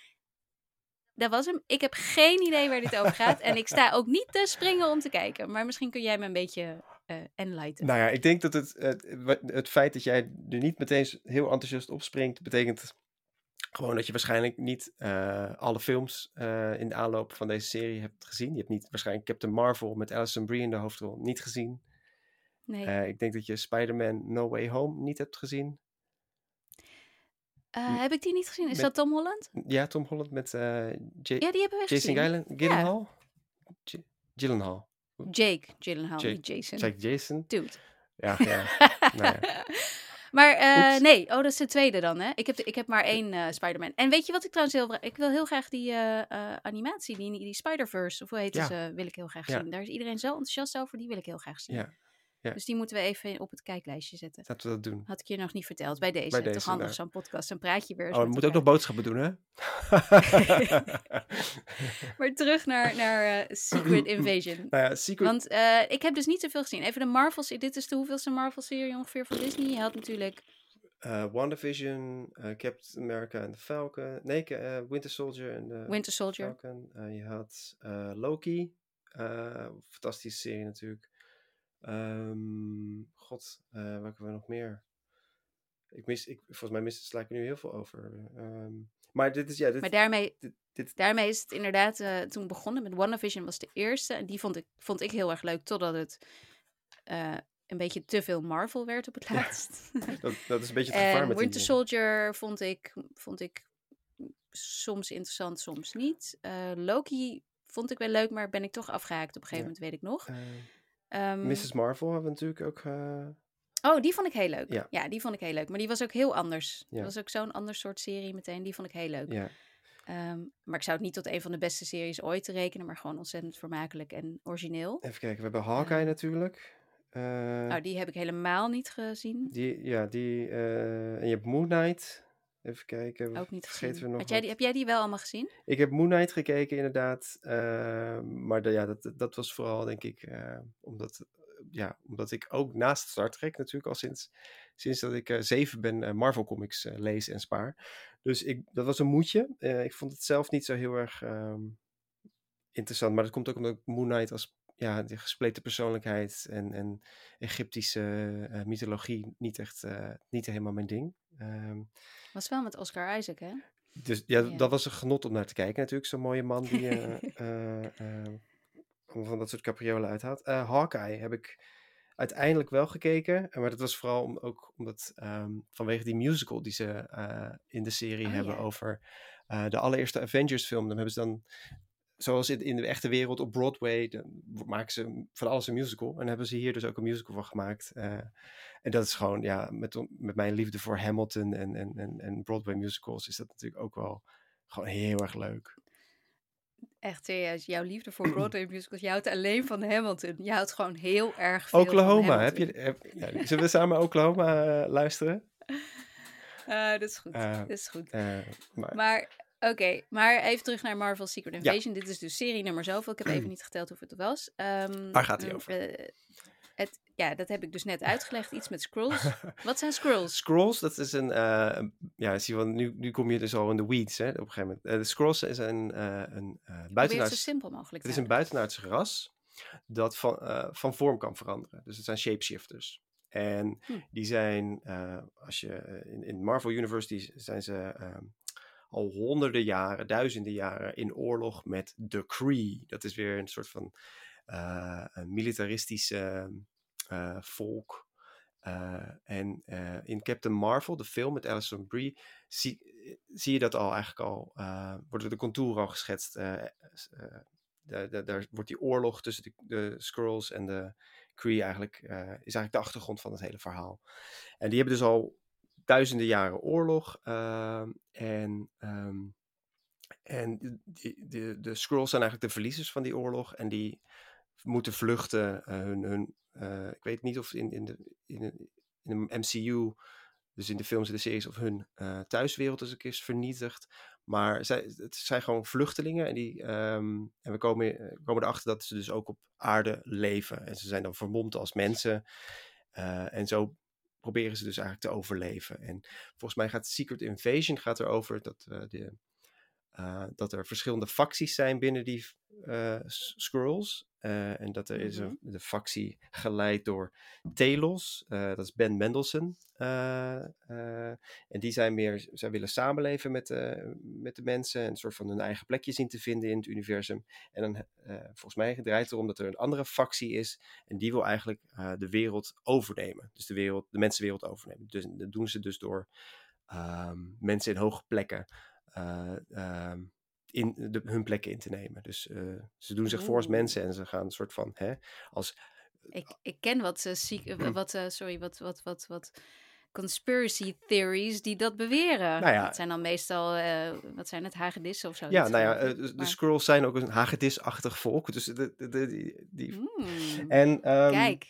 Dat was hem. Ik heb geen idee waar dit over gaat. En ik sta ook niet te springen om te kijken. Maar misschien kun jij me een beetje eh enlighten. Nou ja, ik denk dat het, het, het feit dat jij er niet meteen heel enthousiast op springt, betekent gewoon dat je waarschijnlijk niet eh, alle films eh, in de aanloop van deze serie hebt gezien. Je hebt niet waarschijnlijk Captain Marvel met Alison Brie in de hoofdrol niet gezien. nee. Ik denk dat je Spider-Man No Way Home niet hebt gezien. Eh, heb ik die niet gezien? Is met- dat Tom Holland? Ja, Tom Holland met J- Ja, die hebben we Jason gezien. Gillen, Gyllenhaal? J- Gyllenhaal. Jake Gyllenhaal, Jake- niet Jason. Ik Jason? Dude. Ja, ja. nou ja. Maar Oeps. nee, oh, dat is de tweede dan, hè? Ik heb, de- ik heb maar één eh Spider-Man. En weet je wat ik trouwens heel... Ik wil heel graag die eh, animatie, die, die Spider-Verse, of hoe heet Ja. ze, wil ik heel graag Ja. zien. Daar is iedereen zo enthousiast over, die wil ik heel graag zien. Ja, ja. Dus die moeten we even op het kijklijstje zetten. Laten we dat doen. Had ik je nog niet verteld. Bij deze. Bij Toch handig, nou. zo'n podcast. Dan praat je weer Oh, we moeten ook nog boodschappen doen, hè? Maar terug naar, naar eh, Secret Invasion. nou ja, Secret... Want eh, ik heb dus niet zoveel gezien. Even de Marvel-serie. Dit is de hoeveelste Marvel-serie ongeveer van Disney. Je had natuurlijk... eh WandaVision, Captain America en de Falcon. Nee, Winter Soldier en de Winter Soldier. Falcon. Je had Loki. fantastische serie natuurlijk. Ehm, God, eh welke hebben we nog meer? Ik mis, ik, volgens mij mis, sla ik er nu heel veel over. Ehm, maar dit is, ja, dit, Maar daarmee, dit, dit, daarmee is het inderdaad eh, toen begonnen. Met WandaVision was de eerste. En die vond ik, vond ik heel erg leuk. Totdat het eh, een beetje te veel Marvel werd op het laatst. dat, dat is een beetje het gevaar met Winter die... Soldier vond ik, vond ik soms interessant, soms niet. Loki vond ik wel leuk, maar ben ik toch afgehaakt op een gegeven Ja. moment, weet ik nog. Eh, Ehm, Mrs. Marvel hebben we natuurlijk ook... eh, Oh, die vond ik heel leuk. Ja. Ja. die vond ik heel leuk. Maar die was ook heel anders. Ja. Dat was ook zo'n ander soort serie meteen. Die vond ik heel leuk. ja. Ehm, maar ik zou het niet tot een van de beste series ooit rekenen, maar gewoon ontzettend vermakelijk en origineel. Even kijken, we hebben Hawkeye Eh. natuurlijk. Nou, die heb ik helemaal niet gezien. die, ja, die... eh, en je hebt Moon Knight. Even kijken, Ook niet vergeten gezien. we nog Had jij die, heb jij die wel allemaal gezien? Ik heb Moon Knight gekeken, inderdaad. eh, maar de- ja, dat, dat was vooral, denk ik, eh, omdat, ja, omdat ik ook naast Star Trek natuurlijk al sinds, sinds dat ik eh, zeven ben eh, Marvel Comics eh, lees en spaar. Dus ik, dat was een moedje. Eh, ik vond het zelf niet zo heel erg ehm, interessant. Maar dat komt ook omdat ik Moon Knight als ja, de gespleten persoonlijkheid en, en Egyptische eh, mythologie niet echt eh, niet helemaal mijn ding. Ehm, Was wel met Oscar Isaac, hè? dus ja, Ja. dat was een genot om naar te kijken natuurlijk. Zo'n mooie man die allemaal van dat soort capriolen uithaalt. Hawkeye heb ik uiteindelijk wel gekeken. Maar dat was vooral om, ook omdat ehm, vanwege die musical die ze in de serie Oh, hebben ja. over de allereerste Avengers film. Dan hebben ze dan, zoals in, in de echte wereld op Broadway, dan maken ze van alles een musical. En hebben ze hier dus ook een musical van gemaakt. Eh, en dat is gewoon, ja, met, met mijn liefde voor Hamilton en, en, en, en Broadway musicals is dat natuurlijk ook wel gewoon heel erg leuk. Echt serieus, jouw liefde voor Broadway musicals. Je houdt alleen van Hamilton. Je houdt gewoon heel erg veel Oklahoma, van heb je, heb, ja, zullen we samen Oklahoma eh, luisteren? Eh, dat is goed, dat is goed. Maar, Maar, oké, maar even terug naar Marvel Secret Invasion. Dit is dus serie nummer zoveel. Ik heb even niet geteld hoeveel het was. Ehm, Waar gaat mm, over? eh, het, ja, dat heb ik dus net uitgelegd. Iets met scrolls. Wat zijn scrolls? Scrolls, dat is een, eh, ja, zie je wel, nu, nu kom je dus al in de weeds, hè, op een gegeven moment. Eh, de Scrolls is een, eh een Probeer het zo buitenaards, simpel mogelijk het is een buitenaards ras dat van, van vorm kan veranderen. Dus het zijn shapeshifters. En Hm. die zijn, als je in, in Marvel Universe, die zijn ze ehm, al honderden jaren, duizenden jaren in oorlog met de Kree. Dat is weer een soort van eh, een militaristische eh, volk. Eh, en in Captain Marvel, de film met Alison Brie, zie, zie je dat al eigenlijk al, worden de contouren al geschetst. daar wordt die oorlog tussen de, de Skrulls en de Kree eigenlijk, is eigenlijk de achtergrond van het hele verhaal. En die hebben dus al duizenden jaren oorlog. ehm, en ehm, en de, de, de Skrulls zijn eigenlijk de verliezers van die oorlog. En die moeten vluchten. eh, hun, hun, eh, ik weet niet of in, in, de, in, in de MCU, dus in de films en de series, of hun eh, thuiswereld is, is vernietigd. Maar zij, het zijn gewoon vluchtelingen. En, die, ehm, en we komen, komen erachter dat ze dus ook op aarde leven. En ze zijn dan vermomd als mensen. En zo proberen ze dus eigenlijk te overleven. En volgens mij gaat Secret Invasion gaat erover dat, eh, de, eh, dat er verschillende facties zijn binnen die eh S- Skrulls. Eh, en dat er is een, de factie geleid door Telos, eh, dat is Ben Mendelsohn. Eh, en die zijn meer, zij willen samenleven met, de met de mensen en een soort van hun eigen plekje zien te vinden in het universum. En dan, volgens mij draait het erom dat er een andere factie is en die wil eigenlijk de wereld overnemen. Dus de, wereld, de mensenwereld overnemen. Dus, dat doen ze dus door ehm, mensen in hoge plekken eh, ehm, in de, hun plekken in te nemen. Dus eh, ze doen zich voor als Oeh. mensen en ze gaan een soort van hè, als Ik, ik ken wat, eh, ziek- eh, wat, eh, sorry, wat, wat, wat, wat conspiracy theories die dat beweren. Nou ja. Dat zijn dan meestal, eh, wat zijn het, hagedissen of zo? Ja, nou ja, eh, de, Maar- Skrulls zijn ook een hagedisachtig volk. Dus de, de, de- die, die- Hmm, En, ehm, Kijk,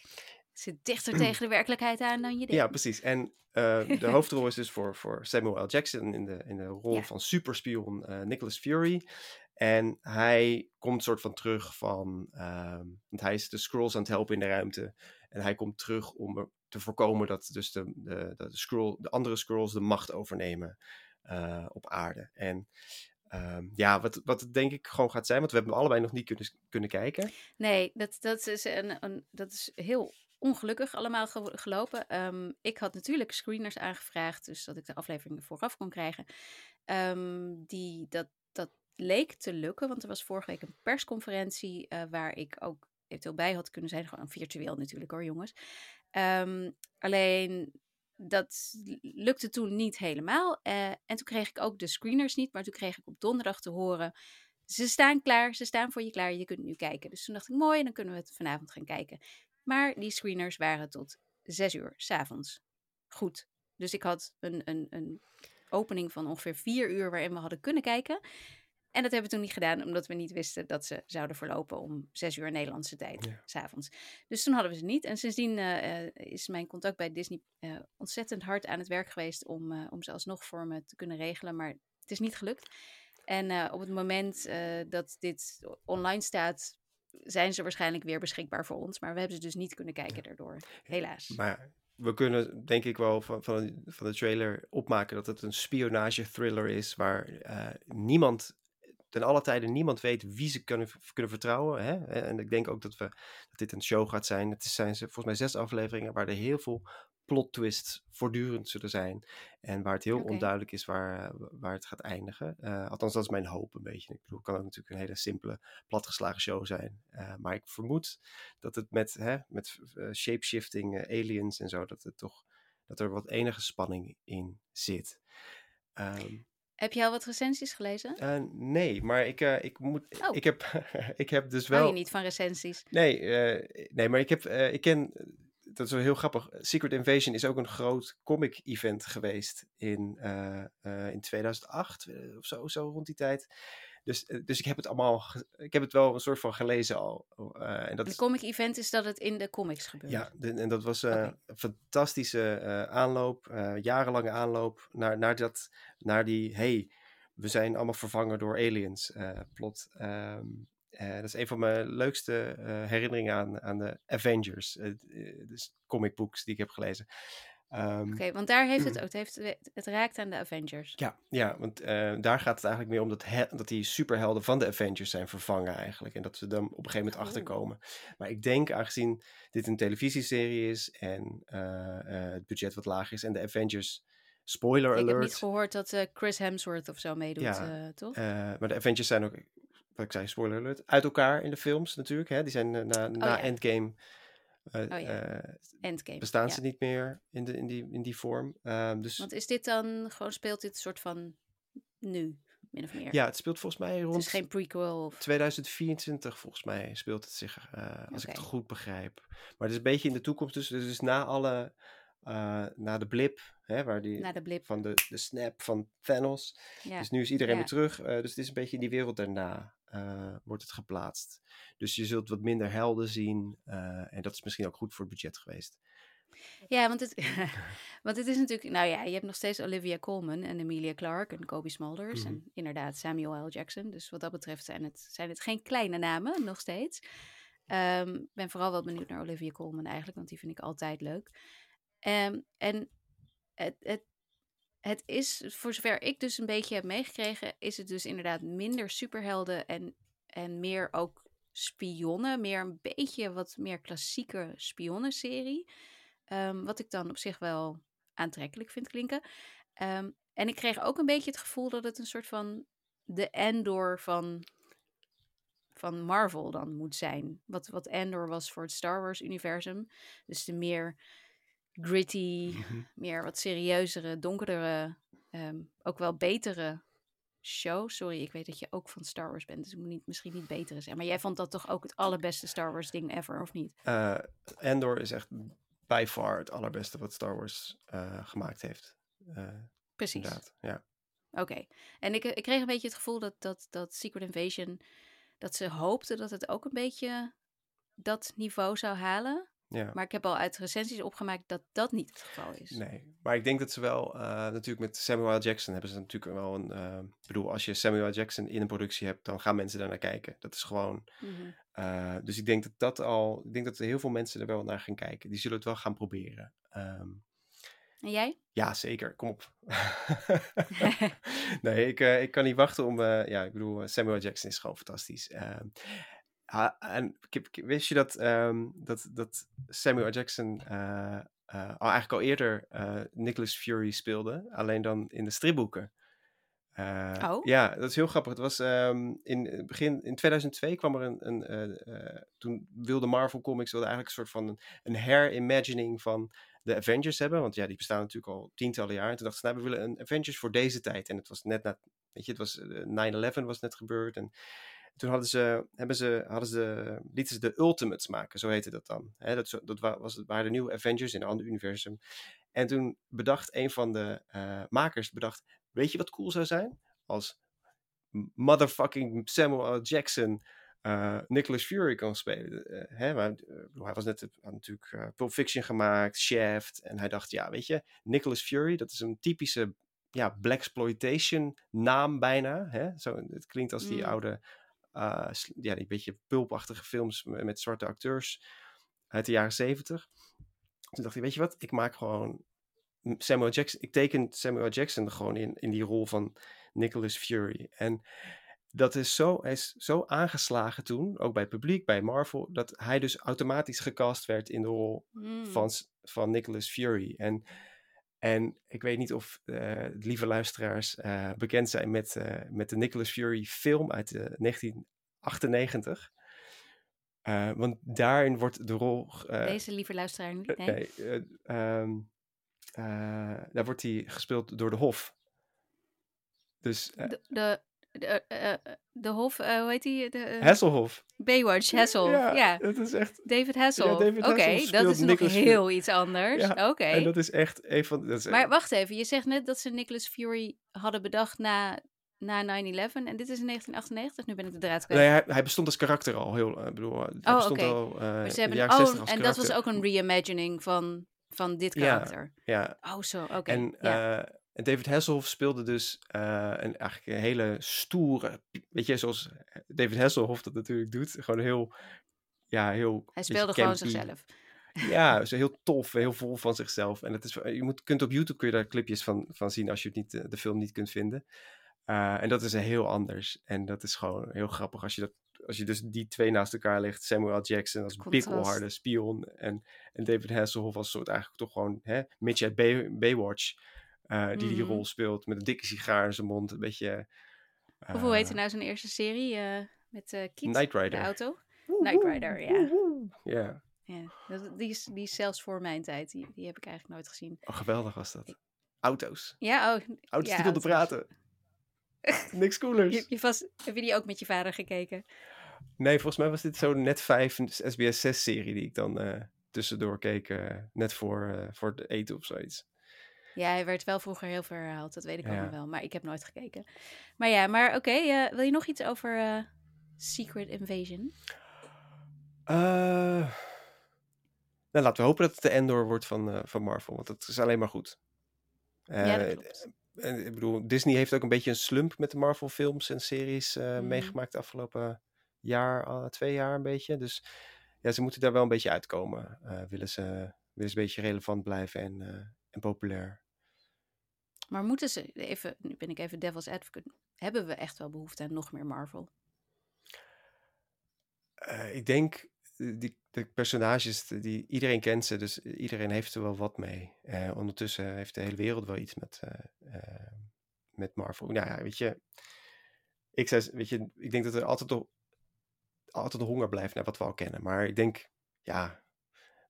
zit dichter tegen de werkelijkheid aan dan je denkt. Ja, precies. En eh, de hoofdrol is dus voor, voor Samuel L. Jackson in de, in de rol Ja. van superspion eh Nicholas Fury. En hij komt soort van terug van... ehm, want hij is de Skrulls aan het helpen in de ruimte. En hij komt terug om te voorkomen dat dus de, de, de, Skrull, de andere Skrulls de macht overnemen eh, op aarde. En ehm, ja, wat, wat het denk ik gewoon gaat zijn... want we hebben allebei nog niet kunnen, kunnen kijken. Nee, dat, dat, is, een, een, dat is heel ongelukkig allemaal ge- gelopen. Ehm, ik had natuurlijk screeners aangevraagd, dus dat ik de afleveringen vooraf kon krijgen. Ehm, die, dat, dat leek te lukken, want er was vorige week een persconferentie eh, waar ik ook eventueel bij had kunnen zijn. Gewoon virtueel natuurlijk hoor, jongens. Ehm, alleen dat lukte toen niet helemaal. eh, en toen kreeg ik ook de screeners niet, maar toen kreeg ik op donderdag te horen Ze staan klaar, ze staan voor je klaar, je kunt nu kijken. Dus toen dacht ik, mooi, dan kunnen we het vanavond gaan kijken. Maar die screeners waren tot zes uur s'avonds. Goed. Dus ik had een, een, een opening van ongeveer vier uur waarin we hadden kunnen kijken. En dat hebben we toen niet gedaan, omdat we niet wisten dat ze zouden verlopen om zes uur Nederlandse tijd, Ja. s'avonds. Dus toen hadden we ze niet. En sindsdien eh, eh, is mijn contact bij Disney eh, ontzettend hard aan het werk geweest om, om ze alsnog voor me te kunnen regelen. Maar het is niet gelukt. En op het moment dat dit online staat, zijn ze waarschijnlijk weer beschikbaar voor ons. Maar we hebben ze dus niet kunnen kijken daardoor. Helaas. Maar we kunnen denk ik wel van, van, van de trailer opmaken dat het een spionage thriller is waar eh, niemand, ten alle tijden niemand weet wie ze kunnen, kunnen vertrouwen. Hè? En ik denk ook dat, we, dat dit een show gaat zijn. Het zijn ze volgens mij zes afleveringen waar er heel veel plot twists voortdurend zullen zijn. En waar het heel onduidelijk is waar, waar het gaat eindigen. Eh, althans, dat is mijn hoop een beetje. Ik bedoel, het kan ook natuurlijk een hele simpele, platgeslagen show zijn. Eh, maar ik vermoed dat het met, hè, met eh, shapeshifting aliens en zo, dat, het toch, dat er wat enige spanning in zit. Ehm, Heb je al wat recensies gelezen? nee, maar ik, ik, moet, Oh. ik, heb, ik heb dus Hou wel... je niet van recensies? Nee, nee, maar ik heb, ik ken, dat is wel heel grappig. Secret Invasion is ook een groot comic event geweest in, eh, eh, in 2008 eh, of zo, zo rond die tijd. Dus, dus ik heb het allemaal, ik heb het wel een soort van gelezen al. eh, en dat Een comic event is dat het in de comics gebeurt. ja, de- en dat was een fantastische aanloop, jarenlange aanloop naar, naar, dat, naar die, hey, we zijn allemaal vervangen door aliens plot. Ehm, eh, dat is een van mijn leukste eh, herinneringen aan, aan de Avengers, eh, dus comicbooks die ik heb gelezen. Ehm, Oké, want daar heeft het ook. Het, heeft, het raakt aan de Avengers. ja, ja, want daar gaat het eigenlijk meer om dat, he- dat die superhelden van de Avengers zijn vervangen eigenlijk. En dat we dan op een gegeven moment Oh. achterkomen. Maar ik denk, aangezien dit een televisieserie is en het budget wat laag is en de Avengers, spoiler Ik heb niet alert, gehoord dat Chris Hemsworth of zo meedoet, Ja, toch? maar de Avengers zijn ook, wat ik zei, spoiler alert, uit elkaar in de films natuurlijk. Hè? Die zijn eh, na, na Oh ja. Endgame eh, Oh ja. eh, Endgame. bestaan ja. ze niet meer in, de, in, die, in die vorm. Ehm, dus Want is dit dan gewoon, speelt dit soort van nu, min of meer? ja, het speelt volgens mij Het rond is geen prequel of... 2024 volgens mij speelt het zich, als ik het goed begrijp. Maar het is een beetje in de toekomst, dus, dus na alle, eh, na de blip, hè, waar die, de blip. van de, de snap van Thanos. Ja. Dus nu is iedereen Ja. weer terug, eh, dus het is een beetje in die wereld daarna eh, wordt het geplaatst. Dus je zult wat minder helden zien en dat is misschien ook goed voor het budget geweest. Ja, want het, want het is natuurlijk... Nou ja, je hebt nog steeds Olivia Colman en Emilia Clarke en Kobe Smulders. Mhm. En inderdaad Samuel L. Jackson. Dus wat dat betreft zijn het, zijn het geen kleine namen, nog steeds. Ehm, Ik ben vooral wel benieuwd naar Olivia Colman eigenlijk, want die vind ik altijd leuk. Ehm, en het, het, het is, voor zover ik dus een beetje heb meegekregen, is het dus inderdaad minder superhelden en, en meer ook spionnen. Meer een beetje wat meer klassieke spionnenserie. Ehm, wat ik dan op zich wel aantrekkelijk vind klinken. Ehm, en ik kreeg ook een beetje het gevoel dat het een soort van de Endor van, van Marvel dan moet zijn. Wat, wat Endor was voor het Star Wars-universum. Dus de meer gritty, meer wat serieuzere, donkerdere, ehm, ook wel betere show. Sorry, ik weet dat je ook van Star Wars bent, dus ik moet niet, misschien niet betere zeggen. Maar jij vond dat toch ook het allerbeste Star Wars ding ever, of niet? Eh Endor is echt by far het allerbeste wat Star Wars eh, gemaakt heeft. Eh, Precies. inderdaad, ja. Oké. En ik, ik kreeg een beetje het gevoel dat, dat, dat Secret Invasion, dat ze hoopten dat het ook een beetje dat niveau zou halen. Ja. Maar ik heb al uit recensies opgemaakt dat dat niet het geval is. Nee, maar ik denk dat ze wel, eh, natuurlijk met Samuel L. Jackson hebben ze natuurlijk wel een, eh, ik bedoel, als je Samuel L. Jackson in een productie hebt, dan gaan mensen daar naar kijken. Dat is gewoon, Mhm. eh, dus ik denk dat dat al, ik denk dat er heel veel mensen er wel naar gaan kijken. Die zullen het wel gaan proberen. Ehm, En jij? ja, zeker, kom op. nee, ik, ik kan niet wachten om, ja, ik bedoel, Samuel. Jackson is gewoon fantastisch. Ehm, ha- en wist je dat, ehm, dat, dat Samuel. Jackson eh, eh, al eigenlijk al eerder eh, Nicholas Fury speelde, alleen dan in de stripboeken. Oh? Ja, dat is heel grappig. Het was ehm, in begin, in 2002 kwam er een, een toen wilde Marvel Comics wilde eigenlijk een soort van een, een herimagining van de Avengers hebben, want ja, die bestaan natuurlijk al tientallen jaar. En toen dachten ze, nou, we willen een Avengers voor deze tijd. En het was net na weet je, het was eh, 9-11 was net gebeurd. En toen hadden ze, hebben ze, hadden ze, lieten ze de Ultimates maken, zo heette dat dan. Dat, dat wa- was, het waren de nieuwe Avengers in een ander universum. En toen bedacht een van de eh, makers, bedacht, weet je wat cool zou zijn? Als motherfucking Samuel L. Jackson eh, Nicholas Fury kan spelen. Eh, hè, maar, hij was net, had natuurlijk Pulp Fiction gemaakt, Shaft. En hij dacht, ja, weet je, Nicholas Fury, dat is een typische ja, blaxploitation naam bijna. Hè? Zo, het klinkt als die Mm. oude, ja, die beetje pulpachtige films met, zwarte acteurs uit de jaren zeventig. Toen dacht hij, weet je wat, ik maak gewoon Samuel Jackson, ik teken Samuel Jackson gewoon in, in die rol van Nicholas Fury. En dat is zo, hij is zo aangeslagen toen, ook bij het publiek, bij Marvel, dat hij dus automatisch gecast werd in de rol Mm. van, van Nicholas Fury. En, en ik weet niet of eh, de lieve luisteraars eh, bekend zijn met, eh, met de Nicholas Fury film uit eh, 1998. Eh, want daarin wordt de rol. Deze lieve luisteraar niet. Nee. eh, ehm, eh, daar wordt hij gespeeld door de Hof. Dus De, de, de, eh, eh, de Hof, eh, hoe heet die? De, eh, Hasselhoff. Baywatch, Hassel. Ja, Ja, het is echt. David Hassel. Ja, David Oké, Hasselhoff dat is nog Fury. heel iets anders. Ja, Oké. En dat is echt een van. Dat is, Maar wacht even, je zegt net dat ze Nicholas Fury hadden bedacht na, na 9-11 en dit is in 1998, nu ben ik de draad kwijt. nee, hij, hij bestond als karakter al heel. Ik bedoel, hij Oh, bestond oké. al. eh, ze hebben, oh, 60 als en dat was ook een reimagining van, van dit karakter. Ja, Oh, zo, oké. en eh, en David Hasselhoff speelde dus eh, een, eigenlijk een hele stoere. Weet je, zoals David Hasselhoff dat natuurlijk doet. Gewoon heel. Ja, heel. Hij speelde gewoon zichzelf. Ja, zo heel tof, heel vol van zichzelf. En het is, je moet, kunt op YouTube kun je daar clipjes van, van zien als je het niet, eh, de film niet kunt vinden. Eh, en dat is heel anders. En dat is gewoon heel grappig als je, dat, als je dus die twee naast elkaar legt. Samuel L. Jackson als Contrast. bikkelharde spion. En, en David Hasselhoff als soort eigenlijk toch gewoon hè, Mitch uit Bay, Baywatch. Eh, die die Mhm. rol speelt met een dikke sigaar in zijn mond. Een beetje... Of hoe heet eh, nou zijn eerste serie eh, met eh Kiet, Knight de Rider. auto? Knight Rider, ja. Ja, ja. Dat, die, is, die is zelfs voor mijn tijd. Die, die heb ik eigenlijk nooit gezien. oh, geweldig was dat. Auto's. Ja, oh. Auto's ja, die auto's. praten. Niks coolers. Je, je vast, heb je die ook met je vader gekeken? Nee, volgens mij was dit zo'n net 5 SBS 6 serie die ik dan tussendoor keek. net voor, voor het eten of zoiets. Ja, hij werd wel vroeger heel veel herhaald, dat weet ik ook nog wel. Maar ik heb nooit gekeken. Maar ja, maar oké. eh, wil je nog iets over eh, Secret Invasion? Eh, nou, laten we hopen dat het de Endor wordt van, van Marvel, want dat is alleen maar goed. ja, dat klopt. en ik bedoel, Disney heeft ook een beetje een slump met de Marvel films en series Mhm. meegemaakt de afgelopen jaar, al twee jaar een beetje. Dus ja, ze moeten daar wel een beetje uitkomen. willen, ze, willen ze een beetje relevant blijven en, en populair. Maar moeten ze, even, nu ben ik even devil's advocate, hebben we echt wel behoefte aan nog meer Marvel? Eh, ik denk, eh, die, de personages, die, iedereen kent ze, dus iedereen heeft er wel wat mee. Eh, ondertussen heeft de hele wereld wel iets met, met Marvel. Nou ja, weet je, ik, zei, weet je, ik denk dat er altijd, altijd honger blijft naar wat we al kennen. Maar ik denk, ja,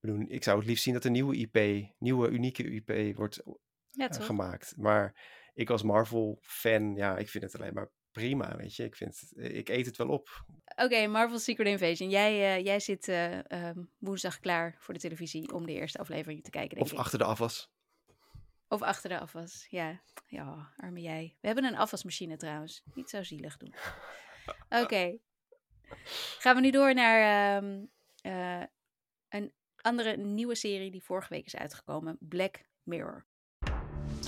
bedoel, ik zou het liefst zien dat een nieuwe IP, nieuwe unieke IP wordt Ja, eh, gemaakt. Maar ik als Marvel-fan, ja, ik vind het alleen maar prima, weet je. Ik, vind het, ik eet het wel op. Oké, Marvel Secret Invasion. Jij, eh, jij zit eh, ehm, woensdag klaar voor de televisie om de eerste aflevering te kijken, denk Of ik. achter de afwas. Of achter de afwas. Ja, ja, arme jij. We hebben een afwasmachine trouwens. Niet zo zielig doen. Oké. Gaan we nu door naar ehm, eh, een andere nieuwe serie die vorige week is uitgekomen. Black Mirror.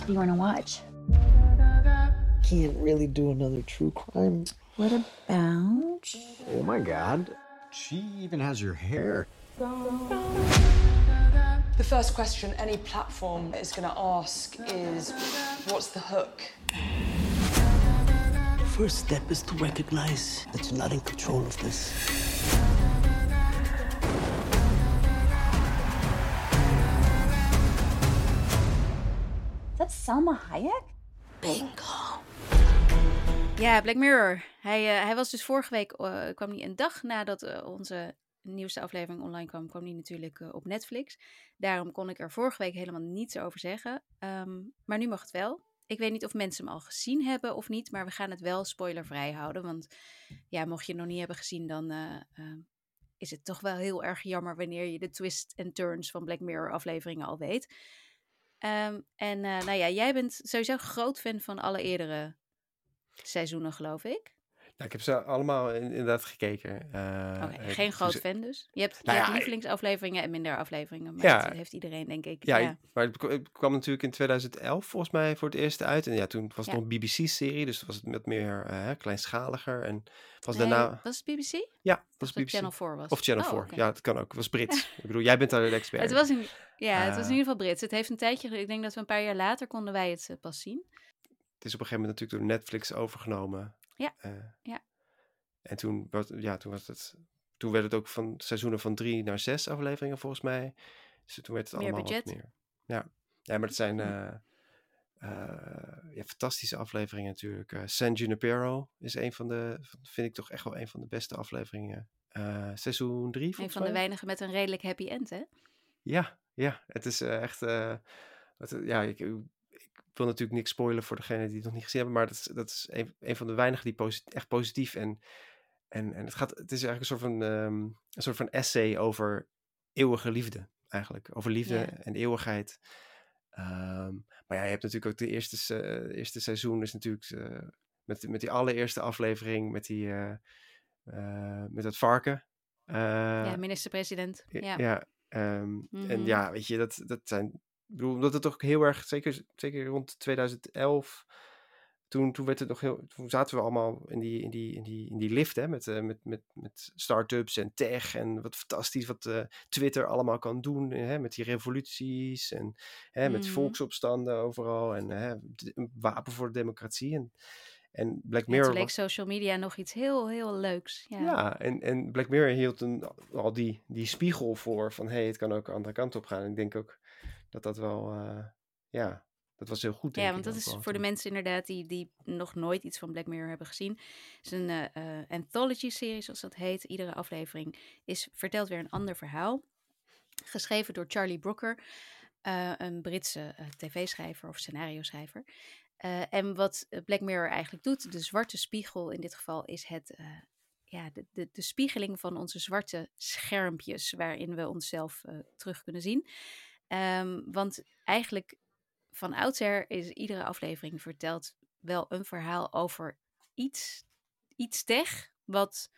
You wanna watch? Can't really do another true crime. What about? Oh my god. She even has your hair. The first question any platform is going to ask is what's the hook? The first step is to recognize that you're not in control of this. Selma Hayek? Bingo. Ja, Black Mirror. Hij, eh, hij was dus vorige week, eh, kwam hij een dag nadat eh, onze nieuwste aflevering online kwam, kwam hij natuurlijk op Netflix. Daarom kon ik er vorige week helemaal niets over zeggen. Ehm, maar nu mag het wel. ik weet niet of mensen hem al gezien hebben of niet, maar we gaan het wel spoilervrij houden. Want ja, mocht je het nog niet hebben gezien, dan eh, eh, is het toch wel heel erg jammer wanneer je de twist en turns van Black Mirror afleveringen al weet. Ehm, en eh, nou ja, jij bent sowieso groot fan van alle eerdere seizoenen, geloof ik. Ik heb ze allemaal in- inderdaad gekeken. eh, Oké, en geen groot ze- fan dus. Je hebt, je Nou hebt lievelingsafleveringen en minder afleveringen. Maar Ja. dat heeft iedereen, denk ik. Ja, maar het, kwa- het kwam natuurlijk in 2011 volgens mij voor het eerst uit. En ja, toen was het nog een BBC-serie, dus was het wat meer eh, kleinschaliger. En was Nee, daarna... Was het BBC? Ja, was BBC. Channel 4 was? Of Channel Oh, 4. oké. Ja, dat kan ook. Het was Brits. ik bedoel, jij bent daar de expert. Het was, in, ja, het was in Eh. ieder geval Brits. Het heeft een tijdje, ik denk dat we een paar jaar later konden wij het eh, pas zien. Het is op een gegeven moment natuurlijk door Netflix overgenomen. Ja, Eh, ja. En toen, was, ja, toen, was het, toen werd het ook van seizoenen van drie naar zes afleveringen volgens mij. Dus toen werd het Meer allemaal budget. wat meer. Ja, ja maar het zijn Hm. eh, eh, ja, fantastische afleveringen natuurlijk. San Junipero is een van de, vind ik toch echt wel een van de beste afleveringen. Seizoen drie Een van de weinigen met een redelijk happy end, hè? Ja, ja, het is echt. ja, ik wil natuurlijk niks spoilen voor degenen die het nog niet gezien hebben, maar dat is, dat is een, een van de weinigen die echt positief en, en, en het, gaat, het is eigenlijk een soort van, ehm, een soort van essay over eeuwige liefde, eigenlijk. Over liefde Ja. en eeuwigheid. Ehm, maar ja, je hebt natuurlijk ook de eerste, eerste seizoen, is natuurlijk eh, met, met die allereerste aflevering, met, die, eh, eh, met dat varken. ja, minister-president. ja. Ja. ehm, Mhm. En ja, weet je, dat, dat zijn. Ik bedoel, omdat het toch heel erg, zeker, zeker rond 2011. Toen, toen, werd het nog heel, toen zaten we allemaal in die, in die, in die, in die lift hè, met, eh, met, met, met start-ups en tech. En wat fantastisch wat eh, Twitter allemaal kan doen. Hè, met die revoluties en hè, met Mhm. volksopstanden overal. En hè, een wapen voor de democratie. En, en Black Mirror. toen leek was- social media nog iets heel, heel leuks. Ja. ja, en, en Black Mirror hield een, al die, die spiegel voor van hé, hey, het kan ook de andere kant op gaan. En ik denk ook dat dat wel, eh, ja, dat was heel goed. Ja, want dat is voor de mensen inderdaad die, die nog nooit iets van Black Mirror hebben gezien. Het is een eh, eh, anthology-serie, zoals dat heet. Iedere aflevering is, vertelt weer een ander verhaal. Geschreven door Charlie Brooker, een Britse tv-schrijver of scenario-schrijver. En wat Black Mirror eigenlijk doet, de zwarte spiegel in dit geval, is het, ja, de, de, de spiegeling van onze zwarte schermpjes, waarin we onszelf terug kunnen zien. Ehm, want eigenlijk van oudsher is iedere aflevering vertelt wel een verhaal over iets, iets tech, wat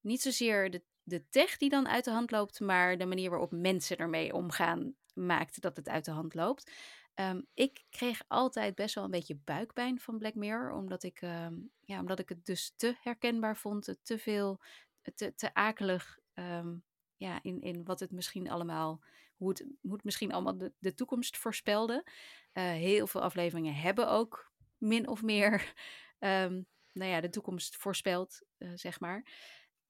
niet zozeer de, de tech die dan uit de hand loopt, maar de manier waarop mensen ermee omgaan maakt dat het uit de hand loopt. Ehm, ik kreeg altijd best wel een beetje buikpijn van Black Mirror, omdat ik, ehm, ja, omdat ik het dus te herkenbaar vond, te veel, te, te akelig ja, in, in wat het misschien allemaal, hoe het, hoe het misschien allemaal de, de toekomst voorspelde. Eh, heel veel afleveringen hebben ook min of meer ehm, nou ja, de toekomst voorspeld, eh, zeg maar.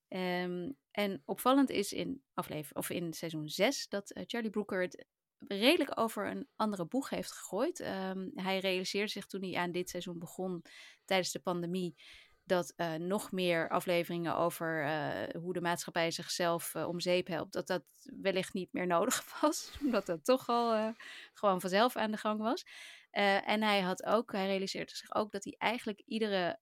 Ehm, en opvallend is in, aflevering, of in seizoen 6 dat eh, Charlie Brooker het redelijk over een andere boeg heeft gegooid. Ehm, hij realiseerde zich toen hij aan dit seizoen begon tijdens de pandemie dat eh, nog meer afleveringen over eh, hoe de maatschappij zichzelf eh, om zeep helpt, dat dat wellicht niet meer nodig was, omdat dat toch al gewoon vanzelf aan de gang was. En hij had ook, hij realiseerde zich ook dat hij eigenlijk iedere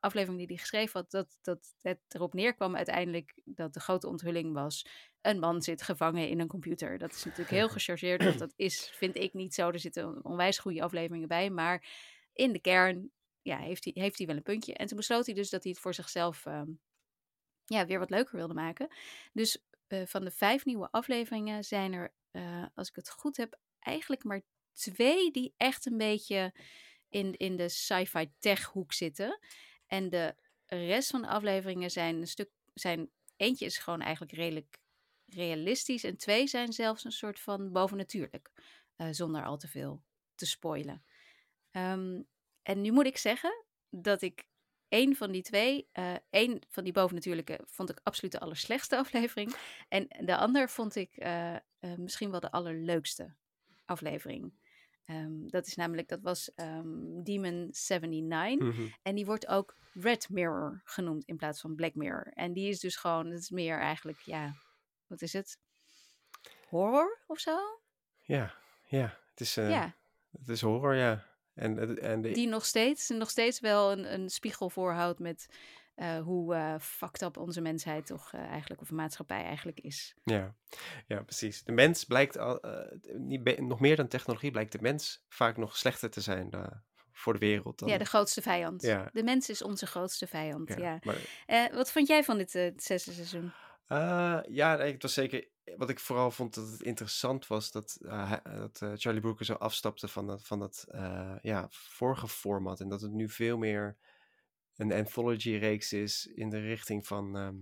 aflevering die hij geschreven had, dat, dat het erop neerkwam uiteindelijk dat de grote onthulling was, een man zit gevangen in een computer. Dat is natuurlijk heel gechargeerd, want dat is, vind ik niet zo. Er zitten onwijs goede afleveringen bij, maar in de kern ja, heeft, hij, heeft hij wel een puntje. En toen besloot hij dus dat hij het voor zichzelf ehm, ja, weer wat leuker wilde maken. Dus eh, van de vijf nieuwe afleveringen zijn er, eh, als ik het goed heb, eigenlijk maar twee die echt een beetje in, in de sci-fi tech hoek zitten. En de rest van de afleveringen zijn een stuk, zijn, eentje is gewoon eigenlijk redelijk realistisch en twee zijn zelfs een soort van bovennatuurlijk, eh, zonder al te veel te spoilen. Ehm, en nu moet ik zeggen dat ik één van die twee, eh één van die bovennatuurlijke vond ik absoluut de allerslechtste aflevering. En de ander vond ik eh, eh, misschien wel de allerleukste aflevering. Ehm, dat is namelijk, dat was ehm, Demon 79. Mhm. En die wordt ook Red Mirror genoemd in plaats van Black Mirror. En die is dus gewoon, het is meer eigenlijk, ja, wat is het? Horror of zo? Ja, ja. Het is, ja. het is horror, ja. En, en de, Die nog steeds, nog steeds wel een, een spiegel voorhoudt met eh, hoe eh fucked up onze mensheid toch eh, eigenlijk, of maatschappij eigenlijk is. Ja, ja, precies. De mens blijkt al, niet nog meer dan technologie, blijkt de mens vaak nog slechter te zijn voor de wereld. Dan, Ja, de grootste vijand. Ja. De mens is onze grootste vijand, ja, ja. Maar, wat vond jij van dit zesde seizoen? ja, nee, het was zeker. Wat ik vooral vond dat het interessant was dat, eh, hij- dat eh, Charlie Brooker zo afstapte van dat, van dat eh, ja, vorige format. En dat het nu veel meer een anthology-reeks is in de richting van ehm,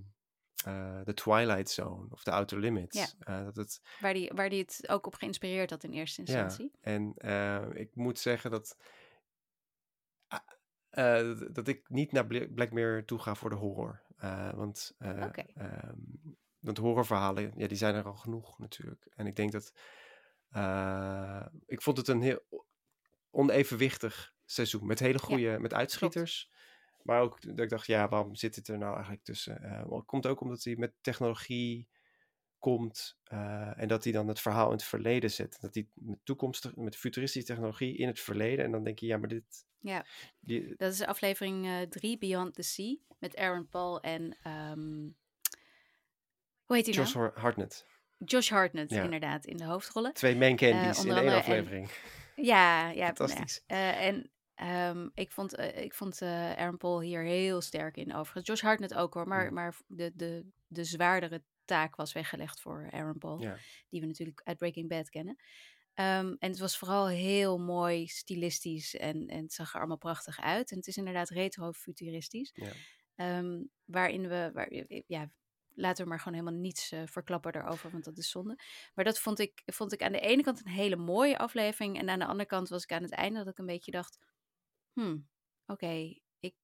eh, The Twilight Zone of The Outer Limits. Ja. Eh, dat het Waar die, waar die het ook op geïnspireerd had in eerste instantie. Ja, en eh, ik moet zeggen dat, ah, eh, dat- dat ik niet naar Bla- Black Mirror toe ga voor de horror. Eh, want, eh, Oké. Want horrorverhalen, ja, die zijn er al genoeg natuurlijk. En ik denk dat, eh, ik vond het een heel onevenwichtig seizoen. Met hele goede, met uitschieters. Maar ook dat ik dacht, ja, waarom zit het er nou eigenlijk tussen? Wel, het komt ook omdat hij met technologie komt eh, en dat hij dan het verhaal in het verleden zet. Dat hij met toekomstig, met futuristische technologie in het verleden. En dan denk je, ja, maar dit. Ja. Die, Dat is aflevering 3, Beyond the Sea, met Aaron Paul en, ehm, hoe heet hij Josh nou? Har- Hartnett. Josh Hartnett, Ja. inderdaad, in de hoofdrollen. Twee main candies onder in één en- aflevering. Ja, ja. Fantastisch. ja. Eh, en ehm, ik vond, eh, ik vond eh, Aaron Paul hier heel sterk in overigens. Josh Hartnett ook hoor, maar, Mm. maar de, de, de zwaardere taak was weggelegd voor Aaron Paul. Ja. Die we natuurlijk uit Breaking Bad kennen. Ehm, en het was vooral heel mooi stilistisch en, en het zag er allemaal prachtig uit. En het is inderdaad retro-futuristisch. Ja. Ehm, waarin we, waar, ja, laten we maar gewoon helemaal niets eh, verklappen daarover, want dat is zonde. Maar dat vond ik, vond ik aan de ene kant een hele mooie aflevering. En aan de andere kant was ik aan het einde dat ik een beetje dacht: hmm, oké, ik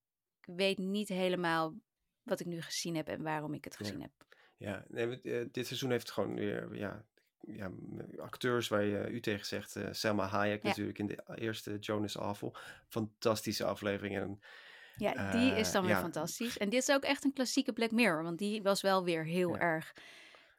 weet niet helemaal wat ik nu gezien heb en waarom ik het Ja. gezien heb. Ja, nee, eh, dit seizoen heeft gewoon weer ja, ja, acteurs waar je u tegen zegt. eh, Selma Hayek Ja. natuurlijk in de eerste Jonas Awful. Fantastische aflevering. En, Ja, die is Eh, dan weer ja. fantastisch. En dit is ook echt een klassieke Black Mirror, want die was wel weer heel Ja. erg